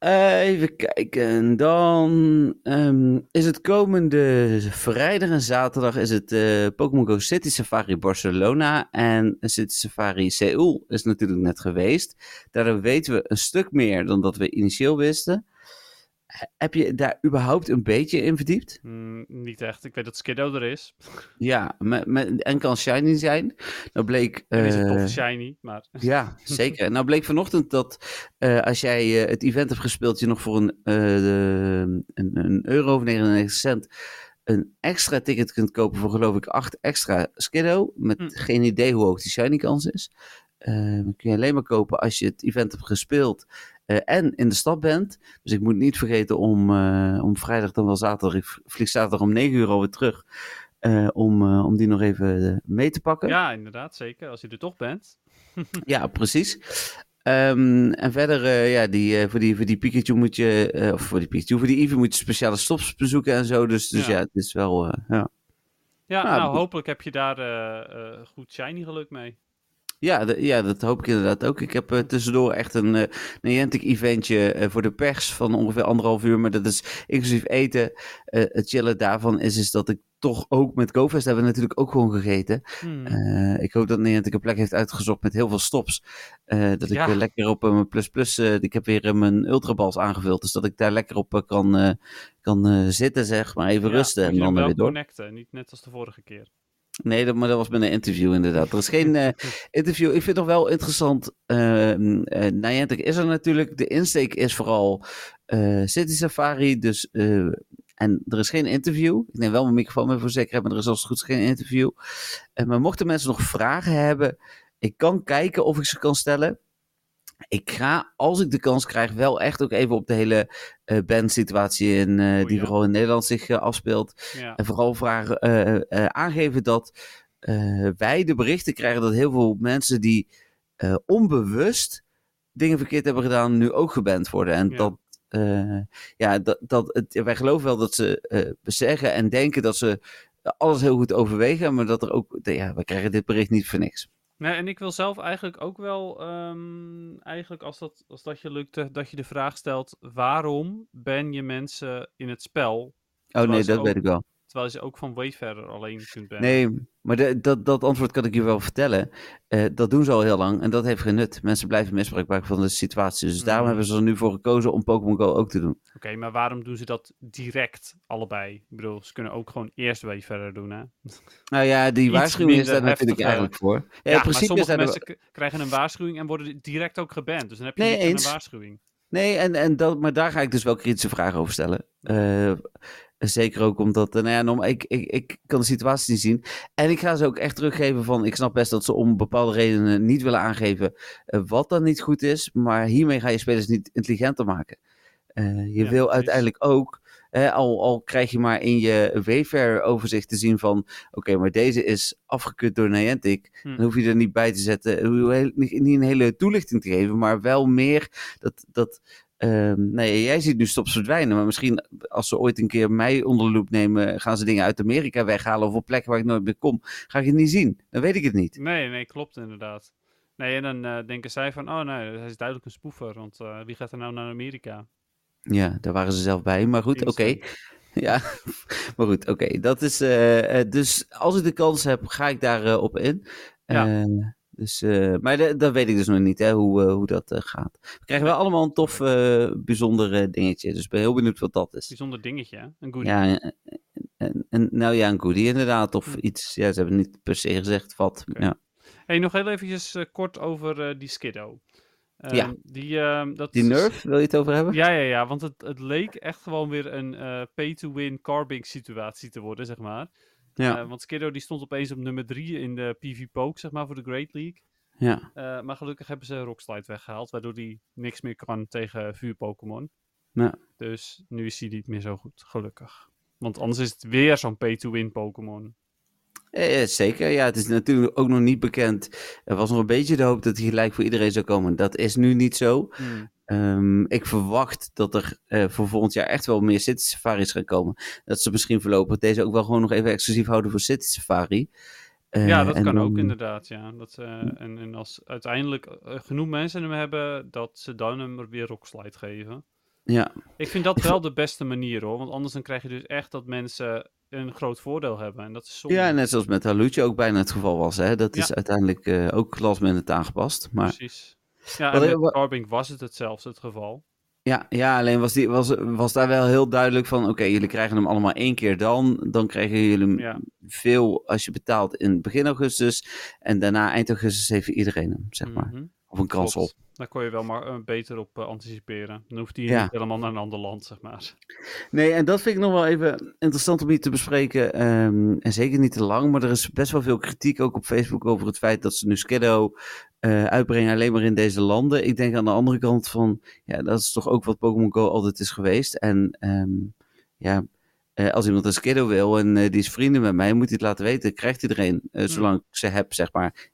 Even kijken. Dan ehm, is het komende vrijdag en zaterdag is het eh, Pokémon Go City Safari Barcelona. En City Safari Seoul is natuurlijk net geweest. Daardoor weten we een stuk meer dan dat we initieel wisten. Heb je daar überhaupt een beetje in verdiept? Mm, niet echt. Ik weet dat Skiddo er is. Ja, met, met, en kan shiny zijn. Nou bleek... En is toffe shiny, maar... Ja, zeker. Nou bleek vanochtend dat eh, als jij eh, het event hebt gespeeld, je nog voor een, eh, de- een, een euro of 99 cent een extra ticket kunt kopen voor geloof ik 8 extra Skiddo. Met Hm. geen idee hoe hoog die shiny kans is. Eh, dat kun je alleen maar kopen als je het event hebt gespeeld eh, en in de stad bent. Dus ik moet niet vergeten om, eh, om vrijdag dan wel zaterdag, ik vlieg zaterdag om 9 uur alweer terug. eh, om, om die nog even mee te pakken. Ja, inderdaad, zeker. Als je er toch bent. Ja, precies. Ehm, en verder, ja, die, voor, die, voor die Pikachu moet je, of voor die Pikachu, voor die Eevee moet je speciale stops bezoeken en zo. Dus, dus Ja. ja. het is wel, ja. Ja, Nou, nou, hopelijk heb je daar goed shiny geluk mee. Ja, ja, dat hoop ik inderdaad ook. Ik heb eh, tussendoor echt een eh Niantic eventje eh, voor de pers van ongeveer anderhalf uur, maar dat is inclusief eten. Eh, het chillen daarvan is, is dat ik toch ook met GoFest hebben we natuurlijk ook gewoon gegeten. Hmm. Eh, ik hoop dat Niantic een plek heeft uitgezocht met heel veel stops. Eh, dat ik weer lekker op eh, mijn plus plus, eh, ik heb weer eh, mijn ultrabals aangevuld, dus dat ik daar lekker op eh, kan, eh, kan eh, zitten zeg, maar even Ja, rusten en dan weer door. connecten, niet net als de vorige keer. Nee, dat, maar dat was met een interview inderdaad. Er is geen eh, interview. Ik vind het nog wel interessant. Niantic is er natuurlijk. De insteek is vooral eh, City Safari. Dus, en er is geen interview. Ik neem wel mijn microfoon mee voor zekerheid, maar er is als het goed is geen interview. Maar mochten mensen nog vragen hebben, ik kan kijken of ik ze kan stellen. Ik ga, als ik de kans krijg, wel echt ook even op de hele eh bandsituatie in, eh, Oh, die ja. vooral in Nederland zich eh, afspeelt. Ja. En vooral vragen, aangeven dat wij de berichten krijgen dat heel veel mensen die onbewust dingen verkeerd hebben gedaan, nu ook geband worden. En Ja. dat, ja, dat, dat het, wij geloven wel dat ze zeggen en denken dat ze alles heel goed overwegen, maar dat er ook, ja, wij krijgen dit bericht niet voor niks. Nee, en ik wil zelf eigenlijk ook wel, ehm, eigenlijk als dat, als dat je lukt, eh, dat je de vraag stelt, waarom ben je mensen in het spel? Oh nee, dat ook- weet ik wel. Terwijl je ze ook van Wayfarer alleen kunt bannen. Nee, maar de, dat, dat antwoord kan ik je wel vertellen. Eh, dat doen ze al heel lang en dat heeft geen nut. Mensen blijven misbruik maken van de situatie. Dus daarom Mm. hebben ze er nu voor gekozen om Pokémon Go ook te doen. Oké, maar waarom doen ze dat direct allebei? Ik bedoel, ze kunnen ook gewoon eerst Wayfarer doen, hè? Nou ja, die Iets waarschuwing is daar natuurlijk heftig, eigenlijk voor. Ja, Ja, in maar principe sommige zijn er... mensen krijgen een waarschuwing en worden direct ook geband. Dus dan heb je Nee, niet eens. een waarschuwing. Nee, en, en dat, maar daar ga ik dus wel kritische vragen over stellen. Eh, zeker ook omdat, eh, nou ja, ik, ik, ik kan de situatie niet zien. En ik ga ze ook echt teruggeven van, ik snap best dat ze om bepaalde redenen niet willen aangeven eh, wat dan niet goed is. Maar hiermee ga je spelers niet intelligenter maken. Je Ja, wil precies. uiteindelijk ook, eh, al, al krijg je maar in je Wayfair overzicht te zien van, oké, maar deze is afgekeurd door Niantic. Hm. Dan hoef je er niet bij te zetten. Heel- niet, niet een hele toelichting te geven, maar wel meer dat, dat Ehm, nee, jij ziet nu stops verdwijnen. Maar misschien als ze ooit een keer mij onder de loep nemen, gaan ze dingen uit Amerika weghalen of op plekken waar ik nooit meer kom. Ga ik het niet zien. Dan weet ik het niet. Nee, nee, klopt inderdaad. Nee, en dan eh, denken zij van, oh nee, hij is duidelijk een spoefer, want eh, wie gaat er nou naar Amerika? Ja, daar waren ze zelf bij. Maar goed, oké. Ja, maar goed, oké. Dat is. eh, eh, dus als ik de kans heb, ga ik daarop op in. Ja. Eh, dus, eh, maar de- dat weet ik dus nog niet, hè, hoe, eh, hoe dat eh, gaat. We krijgen wel allemaal een tof, eh, bijzonder eh, dingetje. Dus ik ben heel benieuwd wat dat is. Bijzonder dingetje, hè? Een goodie. Ja, en, en, en- nou ja, een goodie inderdaad. Of Hm. iets. Ja, ze hebben niet per se gezegd wat. Ja. Hey, nog heel eventjes eh, kort over eh, die Skiddo. Ehm, Ja. Die, ehm, dat Die is- Nerf, wil je het over hebben? Ja, ja, ja, want het, het leek echt gewoon weer een eh, pay-to-win carbing situatie te worden, zeg maar. Ja. Eh, want Skiddo die stond opeens op nummer 3 in de PV Poke, zeg maar, voor de Great League. ja. Eh, maar gelukkig hebben ze Rockslide weggehaald, waardoor die niks meer kan tegen vuur-Pokémon. Ja. Dus nu is hij niet meer zo goed, gelukkig. Want anders is het weer zo'n pay-to-win Pokémon. Eh, zeker, ja. Het is natuurlijk ook nog niet bekend. Er was nog een beetje de hoop dat hij gelijk voor iedereen zou komen. Dat is nu niet zo. Hmm. Ehm, ik verwacht dat er eh, voor volgend jaar echt wel meer City Safaris gaan komen. Dat ze misschien voorlopig deze ook wel gewoon nog even exclusief houden voor City Safari. Eh, ja, dat kan dan- ook inderdaad, ja. Dat, eh, en, en als uiteindelijk eh, genoeg mensen hem hebben, dat ze dan hem weer Rockslide geven. Ja, Ik vind dat wel de beste manier hoor, want anders dan krijg je dus echt dat mensen een groot voordeel hebben. En dat is zonde. ja, net zoals met Halucha ook bijna het geval was. Hè? Dat is Ja. uiteindelijk eh, ook minute aangepast. Maar Precies. Ja, en met wat- Carbink was het hetzelfde het geval. Ja, ja alleen was, die, was, was daar wel heel duidelijk van: oké, jullie krijgen hem allemaal één keer dan. Dan krijgen jullie hem Ja. veel als je betaalt in begin augustus. En daarna eind augustus heeft iedereen hem, zeg maar. Mhm. Of een kans op. Daar kon je wel maar eh, beter op eh, anticiperen. Dan hoeft hij Ja. niet helemaal naar een ander land, zeg maar. Nee, en dat vind ik nog wel even interessant om hier te bespreken. Ehm, en zeker niet te lang, maar er is best wel veel kritiek ook op Facebook over het feit dat ze nu Skiddo eh, uitbrengen alleen maar in deze landen. Ik denk aan de andere kant van, ja, dat is toch ook wat Pokémon Go altijd is geweest. En ehm, ja, als iemand een Skiddo wil en die is vrienden met mij, moet hij het laten weten. Krijgt iedereen, eh, zolang ik ze heb, zeg maar.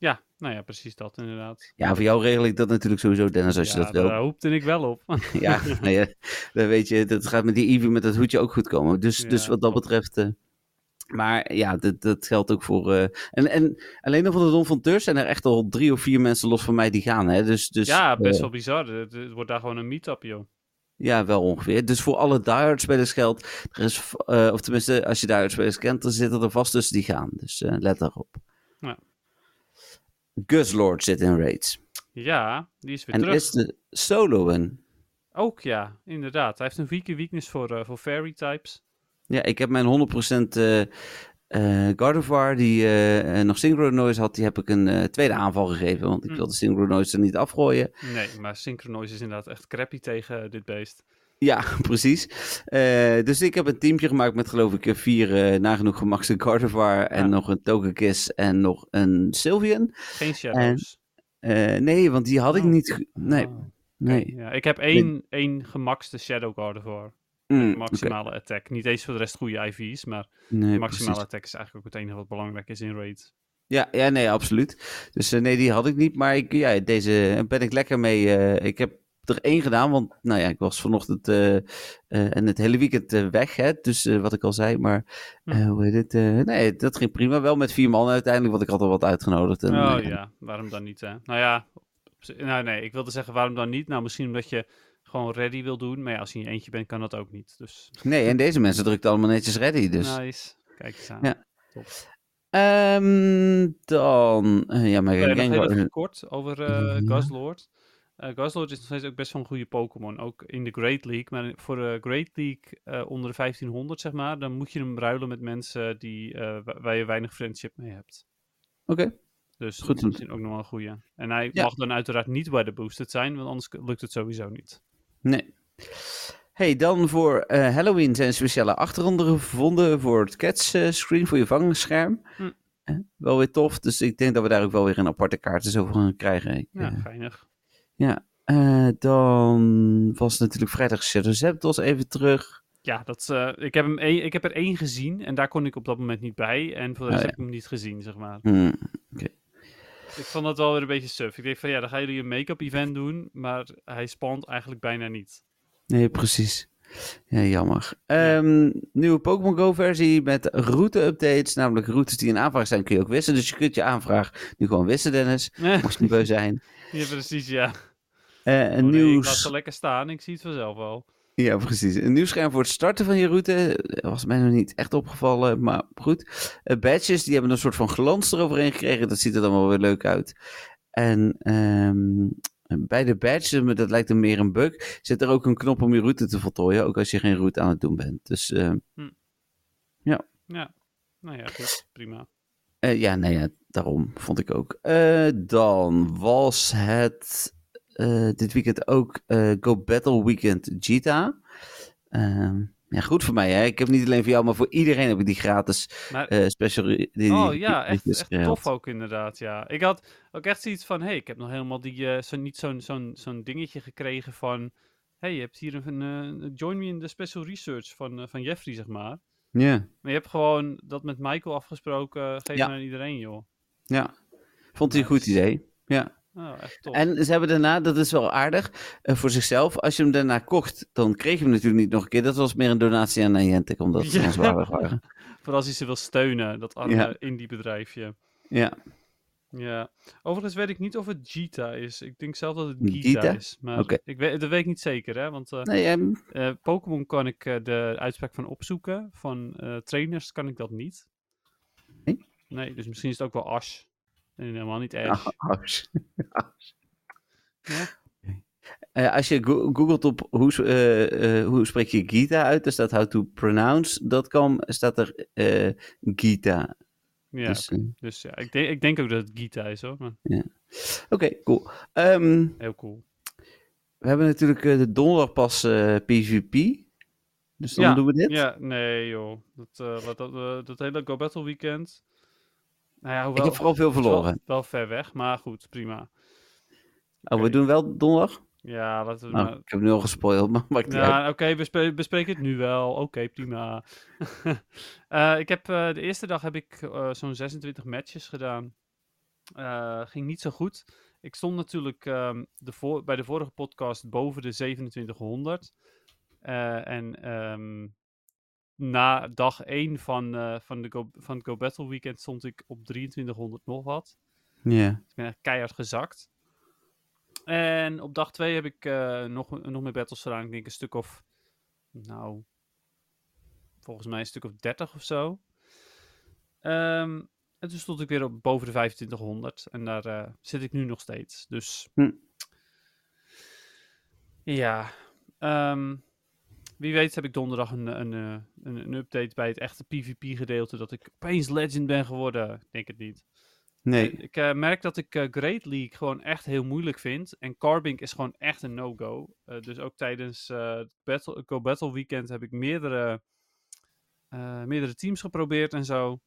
Ja, nou ja, precies dat inderdaad. Ja, voor jou regel ik dat natuurlijk sowieso, Dennis, als je dat wil. daar hoopte ik wel op. Ja, nou ja, dan weet je, dat gaat met die Eevee met dat hoedje ook goed komen. Dus, Ja, dus wat dat betreft. eh, maar ja, dat, dat geldt ook voor. eh, en, en alleen nog van de Don van Teurs zijn er echt al drie of vier mensen los van mij die gaan. Hè? Dus, dus, ja, best eh, wel bizar. Het, het wordt daar gewoon een meet-up, joh. ja, wel ongeveer. Dus voor alle diehard spelers geldt. Er is, of tenminste, als je diehard spelers kent, dan zitten er vast tussen die gaan. Dus eh, let daarop. Ja. Guslord zit in raids. Ja, die is weer En terug. is de solo een. Ook ja, inderdaad. Hij heeft een weeke weakness voor, eh, voor fairy types. Ja, ik heb mijn 100% eh eh Gardevoir, die eh, nog Synchro Noise had, die heb ik een tweede aanval gegeven. Want ik Hm. wilde Synchro Noise er niet afgooien. Nee, maar Synchronize is inderdaad echt crappy tegen dit beest. Ja, precies. Eh, dus ik heb een teampje gemaakt met geloof ik vier eh, nagenoeg gemaxte Gardevoir. En nog een Togekiss en nog een Sylveon. Geen shadows. Eh, nee, want die had ik Oh. niet. Nee, Oh, nee. Ja, ik heb één, één gemaxte Shadow Gardevoir. Mm. Maximale attack. Niet eens voor de rest goede IV's, maar Nee, maximale precies. attack is eigenlijk ook het enige wat belangrijk is in raid. Ja, ja, nee, absoluut. Dus nee, die had ik niet. Maar ik, ja, deze ben ik lekker mee. ik heb er één gedaan, want nou ja, ik was vanochtend eh, eh, en het hele weekend eh, weg. Hè, dus wat ik al zei, maar Hm. hoe heet het? nee, dat ging prima. Wel met vier man uiteindelijk, want ik had al wat uitgenodigd. En, oh ja, waarom dan niet hè? Nou ja, nou nee, ik wilde zeggen waarom dan niet? Nou misschien omdat je gewoon ready wil doen. Maar ja, als je in je eentje bent, kan dat ook niet. Dus Nee, en deze mensen drukken allemaal netjes ready, dus... nice. Kijk eens aan. Ja. Top. Ehm, dan... ja, maar ik nog heel kort over eh Ja. Guzzlord. Guzzlord is nog steeds ook best wel een goede Pokémon. Ook in de Great League. Maar voor de Great League eh, onder de 1500, zeg maar, dan moet je hem ruilen met mensen die, eh, wa- waar je weinig friendship mee hebt. Oké, Dus Goed dat is om- misschien ook nog wel een goede. En hij Ja. mag dan uiteraard niet bij de boosted zijn, want anders lukt het sowieso niet. nee. Hey, dan voor Halloween zijn speciale achtergronden gevonden voor het catch screen, voor je vangscherm. Hm. Wel weer tof, dus ik denk dat we daar ook wel weer een aparte kaarten zo van gaan krijgen. Ik, Ja, geinig. Ja. Eh, dan was natuurlijk vrijdag Zapdos even terug. Ja, dat, eh, ik, heb hem ik heb er één gezien en daar kon ik op dat moment niet bij. En voor de rest Oh, heb ik hem niet gezien, zeg maar. Hmm. Ik vond dat wel weer een beetje suf. Ik denk van ja, dan gaan jullie een make-up event doen, maar hij spant eigenlijk bijna niet. Nee, precies. Ja, jammer. Ehm, nieuwe Pokémon Go versie met route-updates. Namelijk routes die in aanvraag zijn kun je ook wissen. Dus je kunt je aanvraag nu gewoon wissen, Dennis. Mocht je niet beu zijn. ja, precies, ja. Oh, een nee, nieuw... ik laat ze lekker staan, ik zie het vanzelf wel. Ja, precies. Een nieuw scherm voor het starten van je route. Eh, Was mij nog niet echt opgevallen, maar goed. Eh, badges, die hebben een soort van glans eroverheen gekregen. Dat ziet er dan wel weer leuk uit. En ehm, bij de badges, maar dat lijkt hem meer een bug, zit er ook een knop om je route te voltooien. Ook als je geen route aan het doen bent. Dus eh, Ja, nou ja, goed, prima. ja, nee, ja, daarom vond ik ook. Dan was het dit weekend ook eh, Go Battle Weekend Gita. Ehm, ja, goed voor mij, hè. Ik heb niet alleen voor jou, maar voor iedereen heb ik die gratis Maar, eh special... Die, oh ja, die- echt, tof ook inderdaad, ja. Ik had ook echt zoiets van, hé, hey, ik heb nog helemaal die, eh, zo, niet zo'n zo'n zo'n dingetje gekregen van, hé, hey, je hebt hier een, eh, join me in the special research van, eh, van Jeffrey, zeg maar. Ja, Maar je hebt gewoon dat met Michael afgesproken, geef Ja. maar aan iedereen, joh. ja. Vond hij een goed idee. Ja. Oh, echt. En ze hebben daarna, dat is wel aardig, eh, voor zichzelf. Als je hem daarna kocht, dan kreeg je hem natuurlijk niet nog een keer. Dat was meer een donatie aan Niantic, omdat ze Ja. ons waardig waren. Vooral als hij ze wil steunen, dat arme Ja. indie bedrijfje. Ja, Ja. Overigens weet ik niet of het Gita is. Ik denk zelf dat het Gita? Gita, is. Maar ik weet, dat weet ik niet zeker, hè. Want eh, nee, ehm, eh, Pokémon kan ik de uitspraak van opzoeken. Van trainers kan ik dat niet. Nee? Nee, dus misschien is het ook wel Ash. En helemaal niet Ash. ah, Ash. Ja? Eh, als je go- googelt op hoe, eh, eh, hoe spreek je Gita uit, dan staat how to pronounce.com, staat er eh, Gita. Ja, Dus, dus ja, ik, denk ik denk ook dat het Gita is, hoor. Maar Oké, cool. Ehm, heel cool. we hebben natuurlijk eh, de donderdag pas eh, PvP. Dus dan Ja, doen we dit. Ja, nee joh. Dat, eh, wat, dat, eh, dat hele Go Battle weekend. Nou ja, Ik hoewel, heb vooral veel is wel- verloren. Wel, ver weg, maar goed, prima. Oh, we doen wel donderdag? Ja, laten we Nou, maar... ik heb nu al gespoild, maar maakt. Ja, oké, we bespreken het nu wel. Oké, prima. Eh, ik heb, eh, de eerste dag heb ik eh, zo'n 26 matches gedaan. Ging niet zo goed. Ik stond natuurlijk ehm, de voor- bij de vorige podcast boven de 2700. Eh, en ehm, na dag 1 van, eh, van, de Go, van het Go Battle Weekend stond ik op 2300 nog wat. Ja. Ik ben echt keihard gezakt. En op dag 2 heb ik eh, nog, nog meer battles gedaan. Ik denk een stuk of, nou, volgens mij een stuk of 30 of zo. Ehm, en toen stond ik weer op boven de 2500. En daar eh, zit ik nu nog steeds. Dus, Hm. ja. ehm, wie weet heb ik donderdag een, een, eh, een, een update bij het echte PvP-gedeelte. Dat ik opeens legend ben geworden. Ik denk het niet. Nee. Ik eh, merk dat ik eh, Great League gewoon echt heel moeilijk vind. En Carbink is gewoon echt een no-go. Dus ook tijdens het Battle, Go Battle Weekend heb ik meerdere, meerdere teams geprobeerd en zo.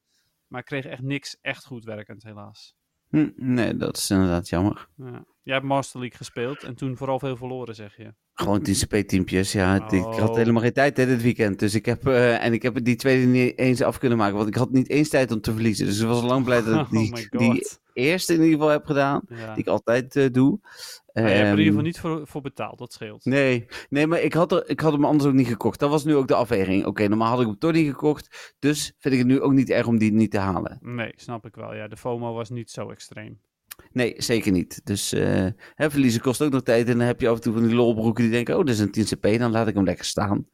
Maar ik kreeg echt niks echt goed werkend, helaas. Hm, nee, dat is inderdaad jammer. Ja. Jij hebt Master League gespeeld en toen vooral veel verloren, zeg je. Gewoon TCP-teampjes. Ja, het- ik had Oh. helemaal geen tijd hè, dit weekend. Dus ik heb, eh, en ik heb die tweede niet eens af kunnen maken. Want ik had niet eens tijd om te verliezen. Dus ik was lang blij dat ik oh die, die eerste in ieder geval heb gedaan. Ja. Die ik altijd eh, doe. Maar je hebt er in ieder Ehm, geval niet voor, voor betaald, dat scheelt. Nee, nee, maar ik had, er, ik had hem anders ook niet gekocht. Dat was nu ook de afweging. Oké, normaal had ik hem toch niet gekocht. Dus vind ik het nu ook niet erg om die niet te halen. Nee, snap ik wel. Ja, de FOMO was niet zo extreem. Nee, zeker niet. Dus eh, hè, verliezen kost ook nog tijd. En dan heb je af en toe van die lolbroeken die denken... oh, dit is een 10 cp, dan laat ik hem lekker staan.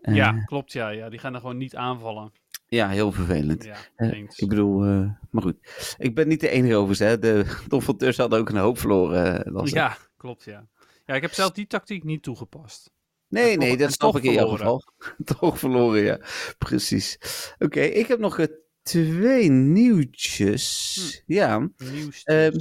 Eh, ja, klopt. Ja, ja, die gaan er gewoon niet aanvallen. Ja, heel vervelend. Ja, Eh. Ik bedoel, eh, maar goed. Ik ben niet de enige overigens. Hè. De Donfonteurs hadden ook een hoop verloren. eh. Ja, klopt, ja. Ja, ik heb zelf die tactiek niet toegepast. Nee, En nee, toch- dat snap ik in verloren. geval. toch verloren, ja. Precies. Oké, ik heb nog eh, twee nieuwtjes. Hm. Ja. Ehm,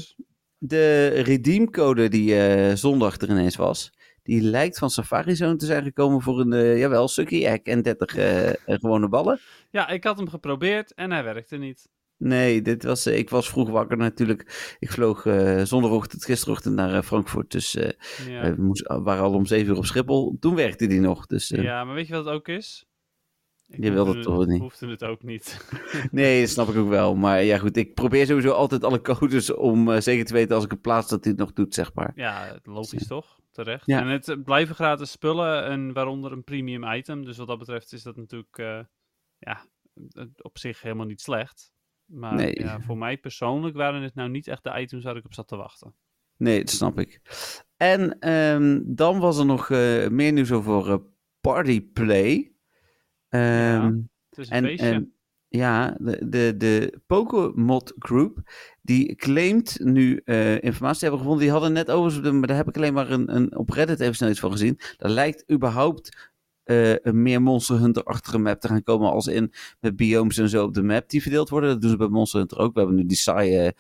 de redeemcode die eh, zondag er ineens was, die lijkt van Safari Zone te zijn gekomen voor een, eh, jawel, Sucky Egg en 30 eh, gewone ballen. Ja, ik had hem geprobeerd en hij werkte niet. Nee, dit was, ik was vroeg wakker natuurlijk. Ik vloog zondagochtend, gisterochtend naar Frankfurt, dus Ja. we moesten, waren al om 7 uur op Schiphol. Toen werkte die nog, dus ja, maar weet je wat het ook is? Ik Je wilde het toch niet? hoefde het ook niet. nee, dat snap ik ook wel. Maar ja goed, ik probeer sowieso altijd alle codes om eh, zeker te weten als ik het plaats dat het nog doet, zeg maar. Ja, logisch toch? Terecht. Ja. En het eh, blijven gratis spullen en waaronder een premium item. Dus wat dat betreft is dat natuurlijk eh, ja, eh, op zich helemaal niet slecht. Maar Nee. ja, voor mij persoonlijk waren het nou niet echt de items waar ik op zat te wachten. Nee, dat snap ik. En ehm, dan was er nog eh, meer nieuws over eh, Party Play. Ehm, Het is een en feestje. en ja, de, de, de Pokemod Group, die claimt nu eh, informatie te hebben gevonden. Die hadden net over, maar daar heb ik alleen maar een, een, op Reddit even snel iets van gezien. Daar lijkt überhaupt eh, een meer Monster Hunter-achtige map te gaan komen als in met biomes en zo op de map die verdeeld worden. Dat doen ze bij Monster Hunter ook. We hebben nu die saaie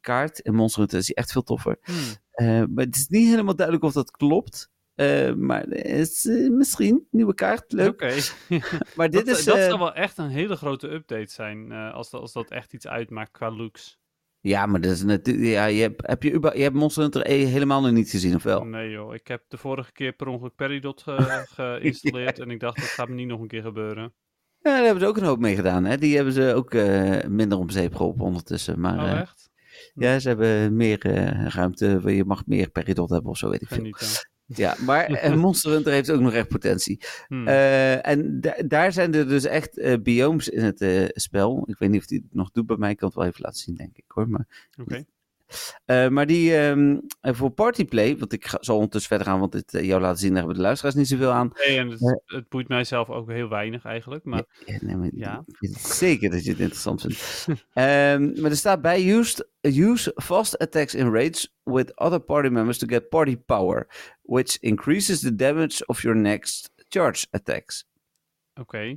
kaart. In Monster Hunter is die echt veel toffer. Hmm. Eh, maar het is niet helemaal duidelijk of dat klopt. Eh, maar is eh, misschien nieuwe kaart, leuk. Oké. Maar dit dat, is... dat eh, zou wel echt een hele grote update zijn. als, dat, als dat echt iets uitmaakt qua looks. Ja, maar dat is natuurlijk... Ja, je hebt, heb je, je hebt Monster Hunter E helemaal nog niet gezien, of wel? Nee joh, ik heb de vorige keer per ongeluk Peridot ge- geïnstalleerd. En ik dacht, dat gaat me niet nog een keer gebeuren. Ja, daar hebben ze ook een hoop mee gedaan, hè. Die hebben ze ook minder om zeep geholpen ondertussen. Maar Oh echt? ja, ze hebben meer ruimte. Je mag meer peridot hebben of zo, weet ik veel. Ja, maar Monster Hunter heeft ook nog echt potentie. Hmm. Eh, en da- daar zijn er dus echt eh, biomes in het eh, spel. Ik weet niet of die het nog doet bij mij. Ik kan het wel even laten zien, denk ik hoor. Maar, Oké. maar die eh, voor Partyplay, want ik ga, zal ondertussen verder gaan, want dit eh, jou laten zien, daar hebben de luisteraars niet zoveel aan. Nee, en het, het boeit mij zelf ook heel weinig eigenlijk. Maar Ja, nee, maar Ja. Ik weet zeker dat je het interessant vindt. Ehm, maar er staat bij: used, use fast attacks in raids with other party members to get party power, which increases the damage of your next charge attacks. oké.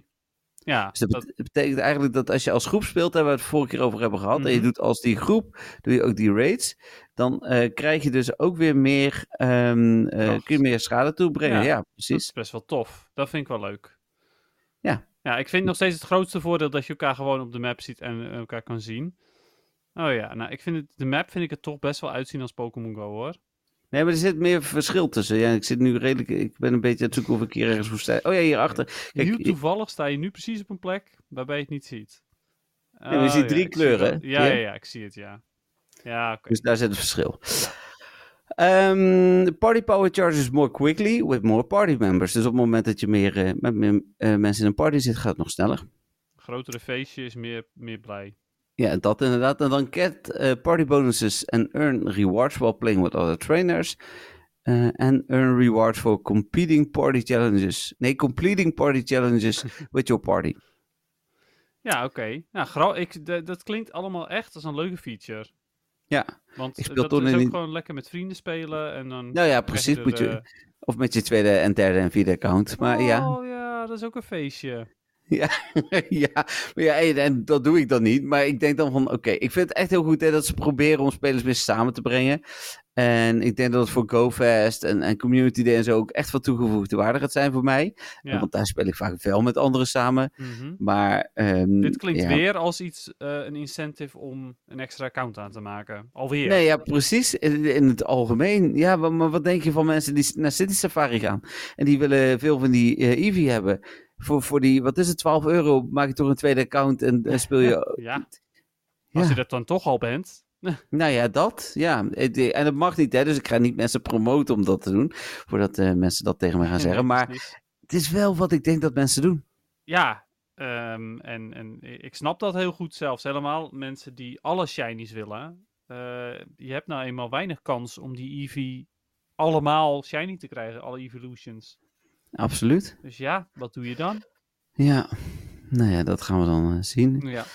Ja, Dus dat, dat, bet- betekent eigenlijk dat als je als groep speelt, daar hebben we het vorige keer over hebben gehad, en je Mhm. doet als die groep, doe je ook die raids, dan eh, krijg je dus ook weer meer, eh, Kracht. kun je meer schade toebrengen. Ja, Ja, dat precies. is best wel tof. Dat vind ik wel leuk. Ja. Ja, ik vind nog steeds het grootste voordeel dat je elkaar gewoon op de map ziet en eh, elkaar kan zien. Oh ja, nou, ik vind het, de map vind ik er toch best wel uitzien als Pokémon Go, hoor. Nee, maar er zit meer verschil tussen. Ja, ik zit nu redelijk, ik ben een beetje aan het zoeken of ik hier ergens woestijn. Oh ja, hierachter. Kijk, Heel toevallig sta je nu precies op een plek waarbij je het niet ziet. maar je Oh, ziet drie kleuren? Ja, Ja? ja, ik zie het, ja. Ja. Dus daar zit het verschil. The party power charges more quickly with more party members. Dus op het moment dat je meer, eh, met meer eh, mensen in een party zit, gaat het nog sneller. Grotere feestje is meer, meer blij. Ja, dat inderdaad. En dan get eh, party bonuses and earn rewards while playing with other trainers. Eh, and earn rewards for competing party challenges. Nee, completing party challenges with your party. Ja, oké. Nou, gra- ik, dat klinkt allemaal echt als een leuke feature. Ja, Want Ik speel dat toen is ook gewoon lekker met vrienden spelen en dan... nou ja, precies. er, Moet je, eh, of met je tweede en derde en vierde account. Maar ja. Oh ja, dat is ook een feestje. Ja, ja, ja en, en dat doe ik dan niet. Maar ik denk dan van, oké, ik vind het echt heel goed hè, dat ze proberen om spelers weer samen te brengen. En ik denk dat het voor GoFast en, en Community Day en zo ook echt wat toegevoegde waarde gaat zijn voor mij. Ja. Want daar speel ik vaak wel met anderen samen. Mhm. Maar, ehm, Dit klinkt ja. weer als iets, eh, een incentive om een extra account aan te maken. Alweer. Nee, ja, precies. In, in het algemeen. Ja, maar, maar wat denk je van mensen die naar City Safari gaan? En die willen veel van die eh Eevee hebben. Voor, voor die, wat is het, 12 euro maak je toch een tweede account en, en speel je... Ja, als je dat dan toch al bent. Nou ja, dat. Ja. Het- En dat mag niet, hè. Dus ik ga niet mensen promoten om dat te doen. Voordat eh, mensen dat tegen me gaan zeggen. Maar het is wel wat ik denk dat mensen doen. Ja, ehm, en, en ik snap dat heel goed zelfs. Helemaal mensen die alle shinies willen. eh, je hebt nou eenmaal weinig kans om die Eevee allemaal shiny te krijgen, alle Evolutions. Absoluut. Dus ja, wat doe je dan? Ja, nou ja, dat gaan we dan eh, zien. Ja,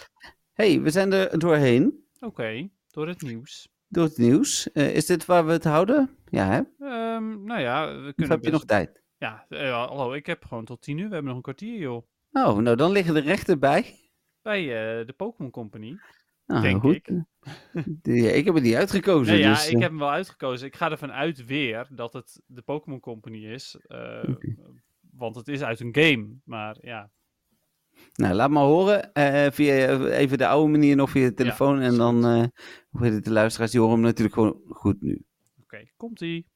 hey, we zijn er doorheen. oké, door het nieuws. Door het nieuws. Eh, is dit waar we het houden? Ja, hè? Ehm, nou ja, we Of kunnen heb je nog tijd? Ja, eh, hallo, ik heb gewoon tot tien uur. We hebben nog een kwartier, joh. Oh, nou dan liggen de rechten bij. Bij eh, de Pokémon Company. Nou, Denk goed. ik. Ik heb er niet uitgekozen. Nee, ja, dus, ik eh, heb hem wel uitgekozen. Ik ga ervan uit weer dat het de Pokémon Company is. Want het is uit een game. Maar ja, Nou, laat maar horen. eh, via eh, even de oude manier nog via de telefoon. en dan, eh hoe heet het, de luisteraars, die horen hem natuurlijk gewoon goed nu. oké, komt-ie.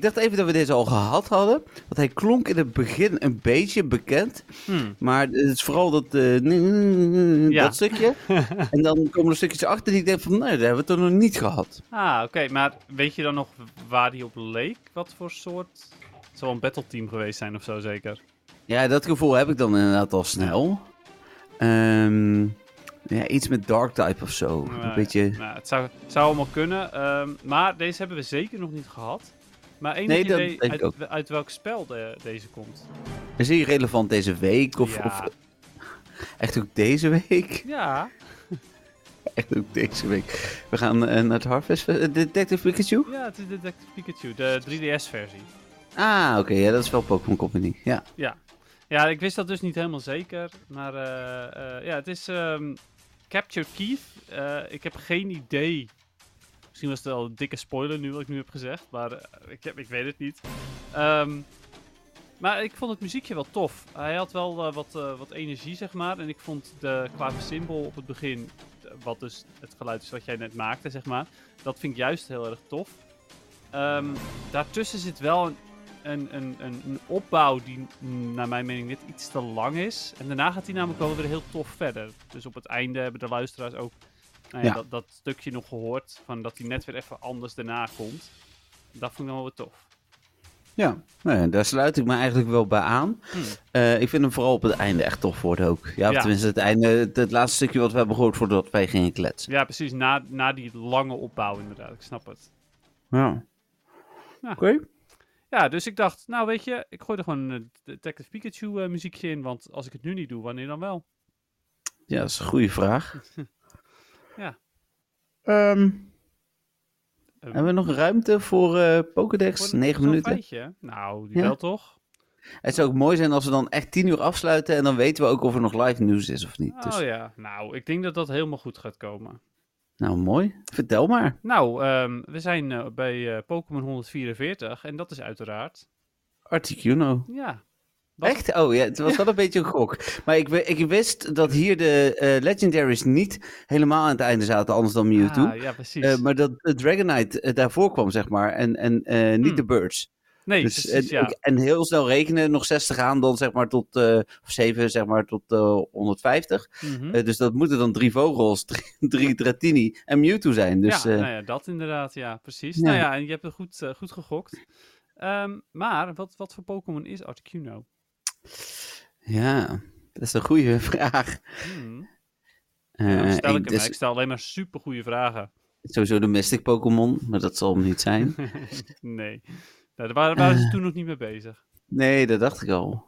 Ik dacht even dat we deze al gehad hadden. Want hij klonk in het begin een beetje bekend. Hmm. Maar het is vooral dat, eh, Ja. dat stukje. en dan komen er stukjes achter die ik denk van, nee, dat hebben we toch nog niet gehad. Ah, oké. Maar weet je dan nog waar die op leek? Wat voor soort... Het zal een battle team geweest zijn of zo, zeker? Ja, dat gevoel heb ik dan inderdaad al snel. Ehm, ja, iets met dark type of zo. Nou, een beetje... Nou, het zou, het zou allemaal kunnen. ehm, maar deze hebben we zeker nog niet gehad. Maar enig Nee, idee denk ik uit, ook. uit welk spel de- deze komt? Is hij relevant deze week? Of, ja. of echt ook deze week? ja, Echt ook deze week. We gaan eh, naar het Harvest eh, Detective Pikachu? ja, het is Detective Pikachu, de 3DS-versie. Ah, oké. ja, dat is wel Pokémon Company. Ja. Ja, ik wist dat dus niet helemaal zeker. Maar eh, ja, het is ehm, Capture Keith. Ik heb geen idee. Misschien was het wel een dikke spoiler nu wat ik nu heb gezegd. Maar eh, ik, heb, ik weet het niet. Ehm, maar ik vond het muziekje wel tof. Hij had wel eh, wat, eh, wat energie, zeg maar. En ik vond de klavecimbal op het begin, wat dus het geluid is wat jij net maakte, zeg maar. Dat vind ik juist heel erg tof. Ehm, daartussen zit wel een, een, een, een, een opbouw die mm, naar mijn mening net iets te lang is. En daarna gaat hij namelijk wel weer heel tof verder. Dus op het einde hebben de luisteraars ook nou ja, Ja. Dat, dat stukje nog gehoord. Van dat hij net weer even anders daarna komt. Dat vond ik wel weer tof. Ja, nou ja, daar sluit ik me eigenlijk wel bij aan. Hmm. Eh, ik vind hem vooral op het einde echt tof worden ook. Ja, Ja. tenminste het einde, het, het laatste stukje wat we hebben gehoord voordat wij gingen kletsen. Ja, precies. Na, na die lange opbouw inderdaad. Ik snap het. Ja. Oké. Ja, dus ik dacht, nou weet je, ik gooi er gewoon een Detective Pikachu eh, muziekje in. Want als ik het nu niet doe, wanneer dan wel? Ja, dat is een goede vraag. Ehm, Ehm, hebben we nog ruimte voor eh Pokédex? voor- Negen voor zo'n minuten. feitje? Nou, die Ja. wel toch? Het zou ook mooi zijn als we dan echt tien uur afsluiten en dan weten we ook of er nog live nieuws is of niet. Dus, Oh ja, nou, ik denk dat dat helemaal goed gaat komen. Nou, mooi. Vertel maar. Nou, ehm, we zijn eh, bij eh, Pokémon 144 en dat is uiteraard, Articuno. ja. Was- Echt? Oh ja, het was wel een beetje een gok. Maar ik, ik wist dat hier de eh, Legendaries niet helemaal aan het einde zaten, anders dan Mewtwo. Ah, ja, precies. Eh, maar dat de Dragonite eh, daarvoor kwam, zeg maar. En, en niet Hmm. de Birds. nee, dus, precies, en, ja. en heel snel rekenen, nog 60 aan, dan zeg maar tot, of 7, zeg maar tot eh, 150. Mhm. Dus dat moeten dan drie vogels, drie, drie Dratini en Mewtwo zijn. Dus ja, nou ja, dat inderdaad, ja, precies. Ja. Nou ja, en je hebt het goed, goed gegokt. Ehm, maar wat, wat voor Pokémon is Articuno? Ja, dat is een goede vraag. Hmm. Eh, stel ik hem, dus ik stel alleen maar super goede vragen. sowieso de Mystic Pokémon, maar dat zal hem niet zijn. nee. Nou, daar waren, waren ze toen nog niet mee bezig. Nee, dat dacht ik al.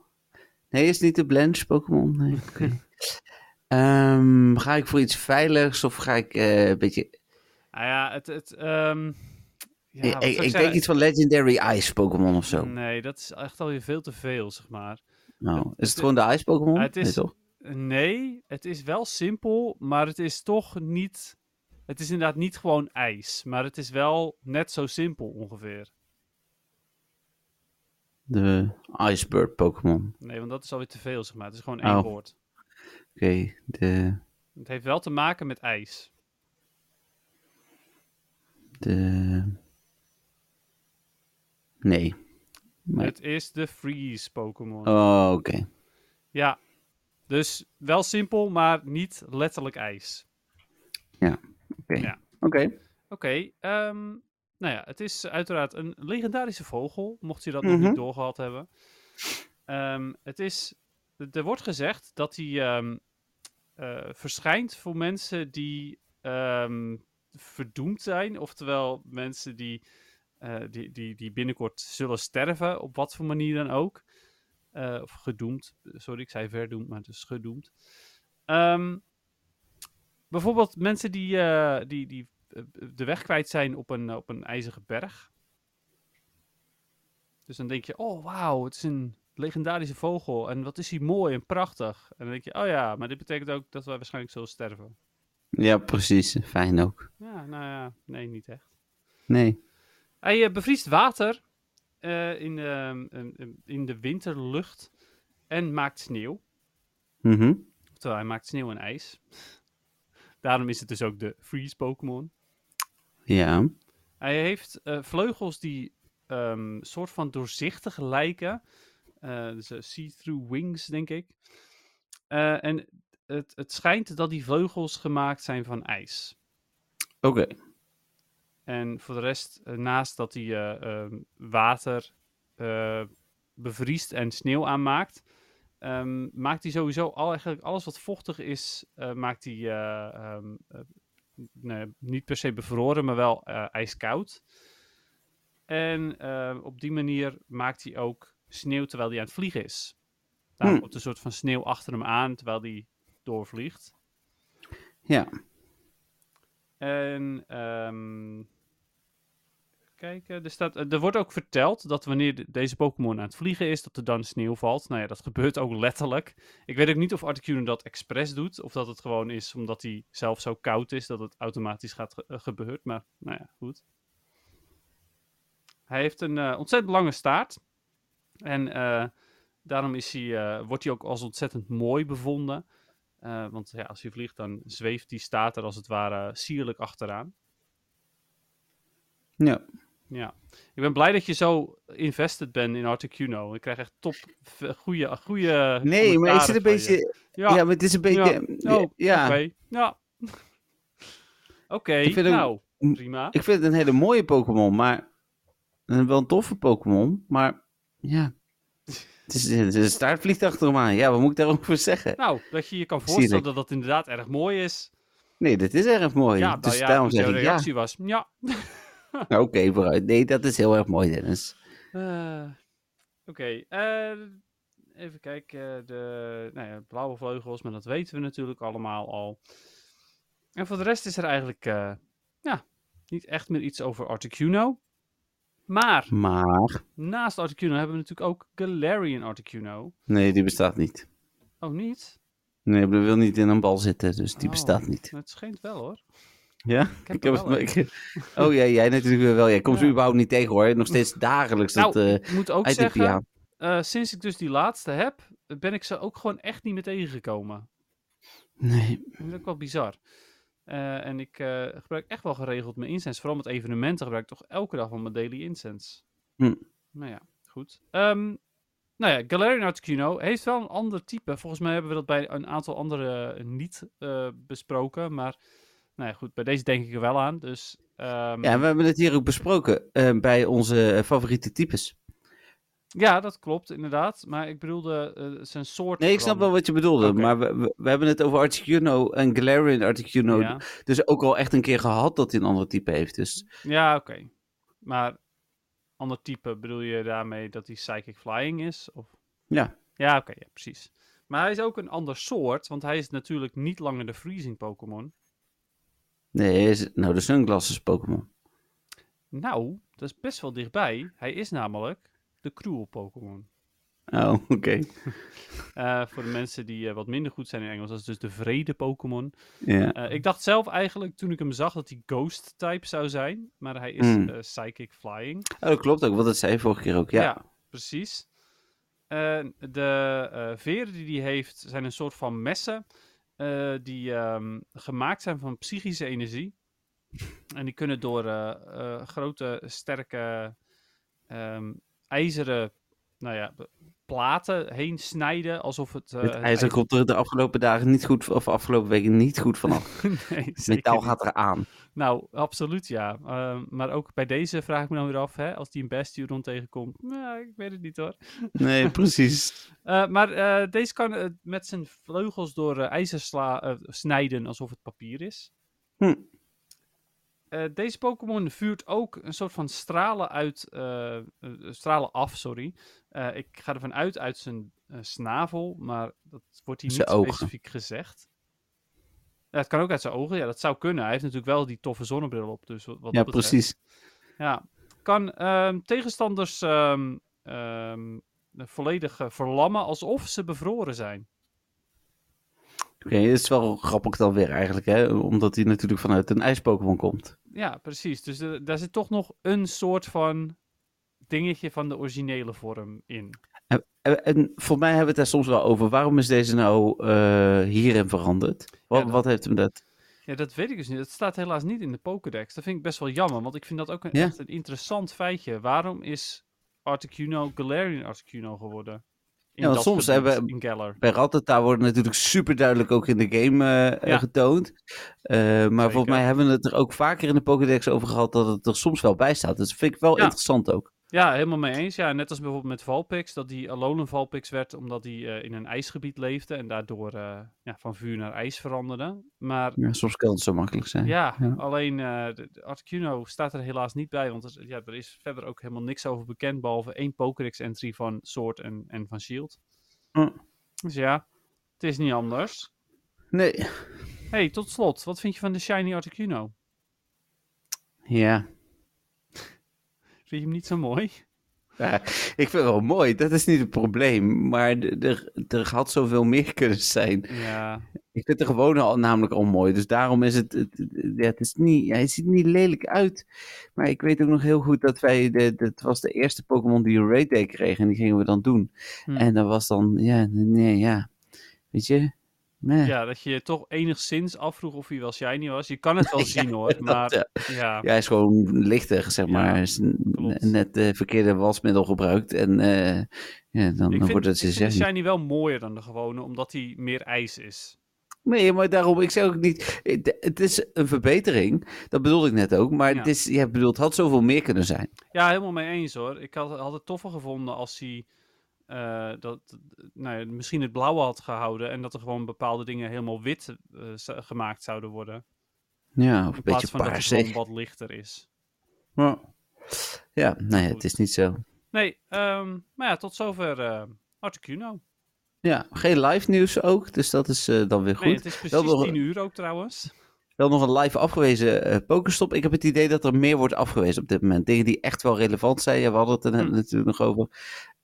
Nee, is het niet de Blanche Pokémon? Nee. Ehm, ga ik voor iets veiligs of ga ik eh, een beetje... Nou ja, het... het ehm, ja, ik ik, denk iets van Legendary Ice Pokémon of zo. Nee, dat is echt alweer veel te veel, zeg maar. Nou, is het gewoon de Ice Pokémon? het is- Nee, toch? Nee, het is wel simpel, maar het is toch niet... Het is inderdaad niet gewoon ijs, maar het is wel net zo simpel ongeveer. De Icebird Pokémon. Nee, want dat is alweer te veel, zeg maar. Het is gewoon één Oh. woord. Oké, de... Het heeft wel te maken met ijs. de... Nee. Maar- Het is de Freeze Pokémon. Oh, oké. Ja, dus wel simpel, maar niet letterlijk ijs. Oké. Ja. Oké. Oké, ehm, nou ja, het is uiteraard een legendarische vogel, mocht je dat nog Mhm. niet doorgehad hebben. Ehm, het is, er wordt gezegd dat hij ehm, eh, verschijnt voor mensen die ehm, verdoemd zijn, oftewel mensen die, eh, die, die, die binnenkort zullen sterven, op wat voor manier dan ook. Eh, of gedoemd, sorry, ik zei verdoemd, maar het is gedoemd. Ehm, bijvoorbeeld mensen die, eh, die, die de weg kwijt zijn op een, op een ijzige berg. Dus dan denk je, oh wauw, het is een legendarische vogel. En wat is hij mooi en prachtig. En dan denk je, oh ja, maar dit betekent ook dat wij waarschijnlijk zullen sterven. Ja, precies. Fijn ook. Ja, nou ja, nee, niet echt. Nee. Hij eh, bevriest water eh, in, de, in- de winterlucht en maakt sneeuw. Mhm. Terwijl hij maakt sneeuw en ijs. Daarom is het dus ook de Freeze Pokémon. Ja. Hij heeft eh, vleugels die ehm soort van doorzichtig lijken. Eh, dus see-through wings, denk ik. En het, het schijnt dat die vleugels gemaakt zijn van ijs. Oké. En voor de rest, eh, naast dat hij eh, ehm, water eh, bevriest en sneeuw aanmaakt, ehm, maakt hij sowieso al, eigenlijk alles wat vochtig is, maakt hij eh, ehm, eh, nee, niet per se bevroren, maar wel ijskoud. En op die manier maakt hij ook sneeuw terwijl hij aan het vliegen is. Daarom Hmm. komt een soort van sneeuw achter hem aan terwijl hij doorvliegt. Ja. En kijken, er, staat, er wordt ook verteld dat wanneer de- deze Pokémon aan het vliegen is, dat er dan sneeuw valt. Nou ja, dat gebeurt ook letterlijk. Ik weet ook niet of Articuno dat expres doet, of dat het gewoon is omdat hij zelf zo koud is dat het automatisch gaat eh, gebeurt. Maar nou ja, goed. Hij heeft een eh, ontzettend lange staart. En eh, daarom is hij, eh, wordt hij ook als ontzettend mooi bevonden. Eh, want ja, als hij vliegt, dan zweeft die staart er als het ware sierlijk achteraan. Ja. Ja. Ik ben blij dat je zo invested bent in Articuno. Ik krijg echt top, goede, goede. Nee, maar is het een beetje... Ja, Ja, maar het is een beetje... ja. Oh, ja. oké. Ja. Oké, Ik nou, prima. Ik vind het een hele mooie Pokémon, maar... Een wel een toffe Pokémon, maar... Ja. Het is, het is een achter hem aan. Ja, wat moet ik daarover zeggen? Nou, dat je je kan voorstellen dat dat inderdaad erg mooi is. Nee, dit is erg mooi. ja, dus nou ja, daarom zeg ik ja. reactie was, ja. Nou, Oké, vooruit. Nee, dat is heel erg mooi, Dennis. Eh, Oké, eh, even kijken. De nou ja, blauwe vleugels, maar dat weten we natuurlijk allemaal al. En voor de rest is er eigenlijk eh, ja, niet echt meer iets over Articuno. Maar Maar... naast Articuno hebben we natuurlijk ook Galarian Articuno. Nee, die bestaat niet. Oh, niet? Nee, die wil niet in een bal zitten, dus die Oh. bestaat niet. Het schijnt wel hoor. Ja? Ik heb Ik heb wel ik- oh ja, jij natuurlijk wel. Jij komt ze überhaupt niet tegen hoor. Nog steeds dagelijks dat Nou, eh ik moet ook zeggen, eh, sinds ik dus die laatste heb, ben ik ze ook gewoon echt niet meer tegengekomen. Nee. Dat is ook wel bizar. Eh, en ik eh, gebruik echt wel geregeld mijn incense. Vooral met evenementen gebruik ik toch elke dag wel mijn daily incense. Hm. Nou ja, goed. Ehm, nou ja, Galarian Articuno heeft wel een ander type. Volgens mij hebben we dat bij een aantal andere eh, niet eh, besproken. Maar nou ja, goed, bij deze denk ik er wel aan. Dus ehm, Ja, we hebben het hier ook besproken eh, bij onze eh, favoriete types. Ja, dat klopt inderdaad. Maar ik bedoelde eh, zijn soort. Nee, ik snap wel wat je bedoelde. Maar we, we, we hebben het over Articuno en Galarian Articuno. Ja, Dus ook al echt een keer gehad dat hij een ander type heeft. Dus ja oké. Maar ander type bedoel je daarmee dat hij Psychic Flying is? Of... ja. Ja, oké, ja, precies. Maar hij is ook een ander soort, want hij is natuurlijk niet langer de Freezing Pokémon. Nee, is nou de Sunglasses Pokémon. Nou, dat is best wel dichtbij. Hij is namelijk de Cruel Pokémon. Oh, oké. Eh, voor de mensen die eh, wat minder goed zijn in Engels, dat is dus de vrede Pokémon. Ja. Eh, ik dacht zelf eigenlijk toen ik hem zag dat hij Ghost type zou zijn, maar hij is Hmm. eh, Psychic Flying. Oh, dat klopt ook, want dat zei je vorige keer ook. Ja. precies. Eh, de veren die hij heeft zijn een soort van messen eh, die ehm, gemaakt zijn van psychische energie. En die kunnen door eh, eh, grote, sterke, ehm, ijzeren nou ja, platen heen snijden, alsof het... ijzer komt er de afgelopen dagen niet goed, of afgelopen weken niet goed vanaf. nee, metaal gaat eraan. Nou, absoluut ja. Ehm, maar ook bij deze vraag ik me dan weer af, hè, als die een Bastion tegenkomt. Nou, ik weet het niet hoor. Nee, precies. Eh, maar eh, deze kan eh, met zijn vleugels door ijzer sla- snijden alsof het papier is. Hm. Deze Pokémon vuurt ook een soort van stralen uit, stralen af, sorry. Ik ga ervan uit uit zijn snavel, maar dat wordt hier niet specifiek gezegd. Ja, het kan ook uit zijn ogen, ja, dat zou kunnen. Hij heeft natuurlijk wel die toffe zonnebril op, dus wat, wat Ja, betreft. precies. Ja, kan ehm, tegenstanders ehm, ehm, volledig eh, verlammen alsof ze bevroren zijn. Oké, het is wel grappig dan weer eigenlijk, hè? Omdat hij natuurlijk vanuit een ijs-Pokémon komt. Ja, precies. Dus er- daar zit toch nog een soort van dingetje van de originele vorm in. En, en, voor mij hebben we het daar soms wel over. Waarom is deze nou eh, hierin veranderd? Wat, Ja, dat- wat heeft hem dat? Ja, dat weet ik dus niet. Dat staat helaas niet in de Pokédex. Dat vind ik best wel jammer, want ik vind dat ook een, Ja. echt een interessant feitje. Waarom is Articuno Galarian Articuno geworden? In Ja, want soms hebben- Galar. Bij Rattata wordt natuurlijk super duidelijk ook in de game eh, eh, Ja. getoond. Eh, maar Zeker. volgens mij hebben we het er ook vaker in de Pokédex over gehad dat het er soms wel bij staat. Dus dat vind ik wel Ja. interessant ook. Ja, helemaal mee eens. Ja, net als bijvoorbeeld met Valpix, dat die Alolan Valpix werd omdat hij eh, in een ijsgebied leefde en daardoor eh, ja, van vuur naar ijs veranderde. Maar Ja, soms kan het zo makkelijk zijn. ja, Ja. alleen eh, Articuno staat er helaas niet bij, want er, ja, er is verder ook helemaal niks over bekend, behalve één Pokédex-entry van Sword en, en van Shield. Hm. Dus ja, het is niet anders. Nee. hey, tot slot, wat vind je van de Shiny Articuno? Ja. Vind je hem niet zo mooi? Ja, ik vind het wel mooi, dat is niet het probleem. Maar er, had zoveel meer kunnen zijn. Ja, Ik vind de gewone al, namelijk al mooi. Dus daarom is het. het, het- ja, het is niet, hij ziet er niet lelijk uit. Maar ik weet ook nog heel goed dat wij. De, het was de eerste Pokémon die een Raid Day kreeg. En die gingen we dan doen. Hm. En dat was dan. Ja, nee, ja. Weet je? Nee. ja, dat je je toch enigszins afvroeg of hij wel shiny was. Je kan het wel zien hoor, maar ja. ja. Ja, hij is gewoon lichter, zeg maar. Is net de verkeerde wasmiddel gebruikt. En eh, ja, dan, dan vind, wordt het ik vind de shiny. shiny wel mooier dan de gewone, omdat hij meer ijs is. Nee, maar daarom, ik zeg ook niet. Het, het is een verbetering. Dat bedoelde ik net ook. Maar het is, ja, bedoeld, had zoveel meer kunnen zijn. Ja, helemaal mee eens hoor. Ik had, had het toffer gevonden als hij eh, dat, nou ja, misschien het blauwe had gehouden en dat er gewoon bepaalde dingen helemaal wit eh, gemaakt zouden worden. Ja, of In een plaats beetje van dat het gewoon wat lichter is. Ja, ja nee, Goed. het is niet zo. Nee, ehm, maar ja, tot zover eh Articuno. Ja, geen live nieuws ook, dus dat is dan weer goed. Nee, het is precies 10 uur ook trouwens. Wel nog een live afgewezen eh Pokéstop. Ik heb het idee dat er meer wordt afgewezen op dit moment. Dingen die echt wel relevant zijn. Ja, we hadden het er net Hm. natuurlijk nog over.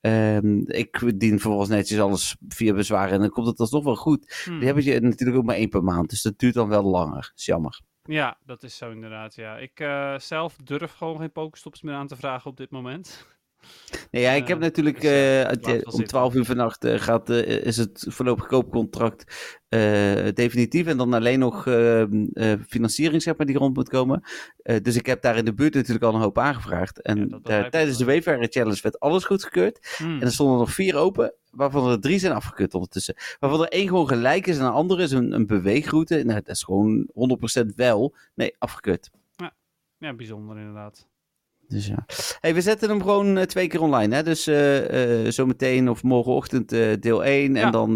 Ehm, ik dien vervolgens netjes alles via bezwaren en dan komt het alsnog wel goed. Hm. Die hebben je natuurlijk ook maar één per maand, dus dat duurt dan wel langer. is jammer. Ja, dat is zo inderdaad. Ja. Ik eh, zelf durf gewoon geen Pokestops meer aan te vragen op dit moment. Nee, ja, ik Eh, heb natuurlijk dus, eh, eh, om zitten. 12 uur vannacht eh, gaat, eh, is het voorlopig koopcontract eh, definitief. En dan alleen nog eh, eh, financiering zeg maar, die rond moet komen. Eh, dus ik heb daar in de buurt natuurlijk al een hoop aangevraagd. En Ja, dat tijdens de. Wayfarer Challenge werd alles goedgekeurd. Hm. En er stonden nog vier open, waarvan er drie zijn afgekeurd ondertussen. Waarvan er één gewoon gelijk is en een andere is een, een beweegroute. Nou, dat is gewoon 100% wel. Nee, afgekeurd. Ja, bijzonder inderdaad. Dus ja. Hey, we zetten hem gewoon eh, twee keer online. Hè? Dus eh, eh, zometeen of morgenochtend deel 1. Ja. En dan.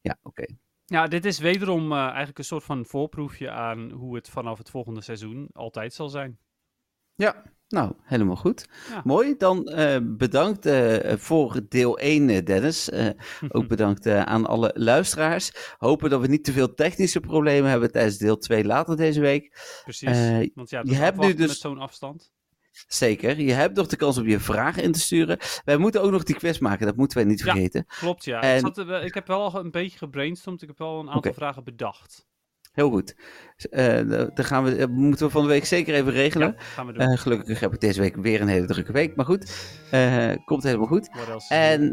ja, oké. Ja, dit is wederom eigenlijk een soort van voorproefje aan hoe het vanaf het volgende seizoen altijd zal zijn. Ja, nou, helemaal goed. Ja. Mooi. Dan bedankt voor deel 1, eh, Dennis. Ook bedankt aan alle luisteraars. Hopen dat we niet te veel technische problemen hebben tijdens deel 2 later deze week. Precies. Want ja, je dat hebt nu dus- met zo'n afstand. Zeker. Je hebt nog de kans om je vragen in te sturen. Wij moeten ook nog die quiz maken, dat moeten wij niet Ja. vergeten. Klopt, ja. En- Ik, zat wel- ik heb wel al een beetje gebrainstormd. Ik heb wel een aantal vragen bedacht. Heel goed. Eh, dan gaan we, eh, moeten we van de week zeker even regelen. Ja, gaan we doen. Eh, gelukkig heb ik deze week weer een hele drukke week. Maar goed, komt helemaal goed. En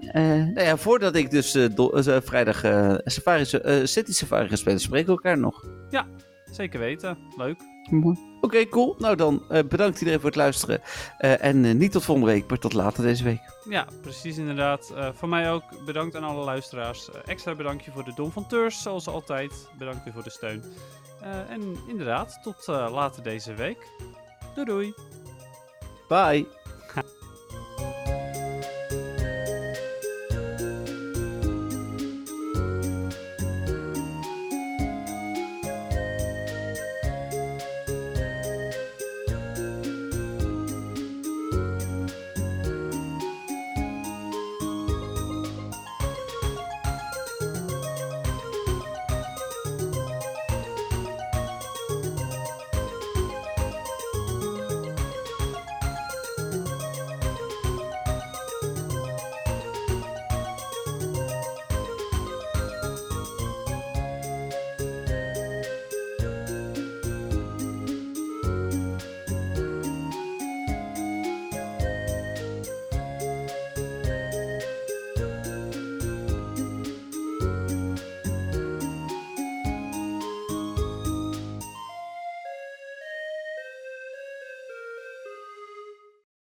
nou ja, voordat ik dus vrijdag safari, City Safari ga spelen, spreken we elkaar nog. er? Zeker weten. Leuk. Oké, cool. Nou dan, eh, bedankt iedereen voor het luisteren. Eh, en eh, niet tot volgende week, maar tot later deze week. Ja, precies inderdaad. Eh van mij ook bedankt aan alle luisteraars. Extra bedankje voor de Don van Teurs, zoals altijd. Bedankt weer voor de steun. Eh, en inderdaad, tot eh, later deze week. Doei doei. Bye.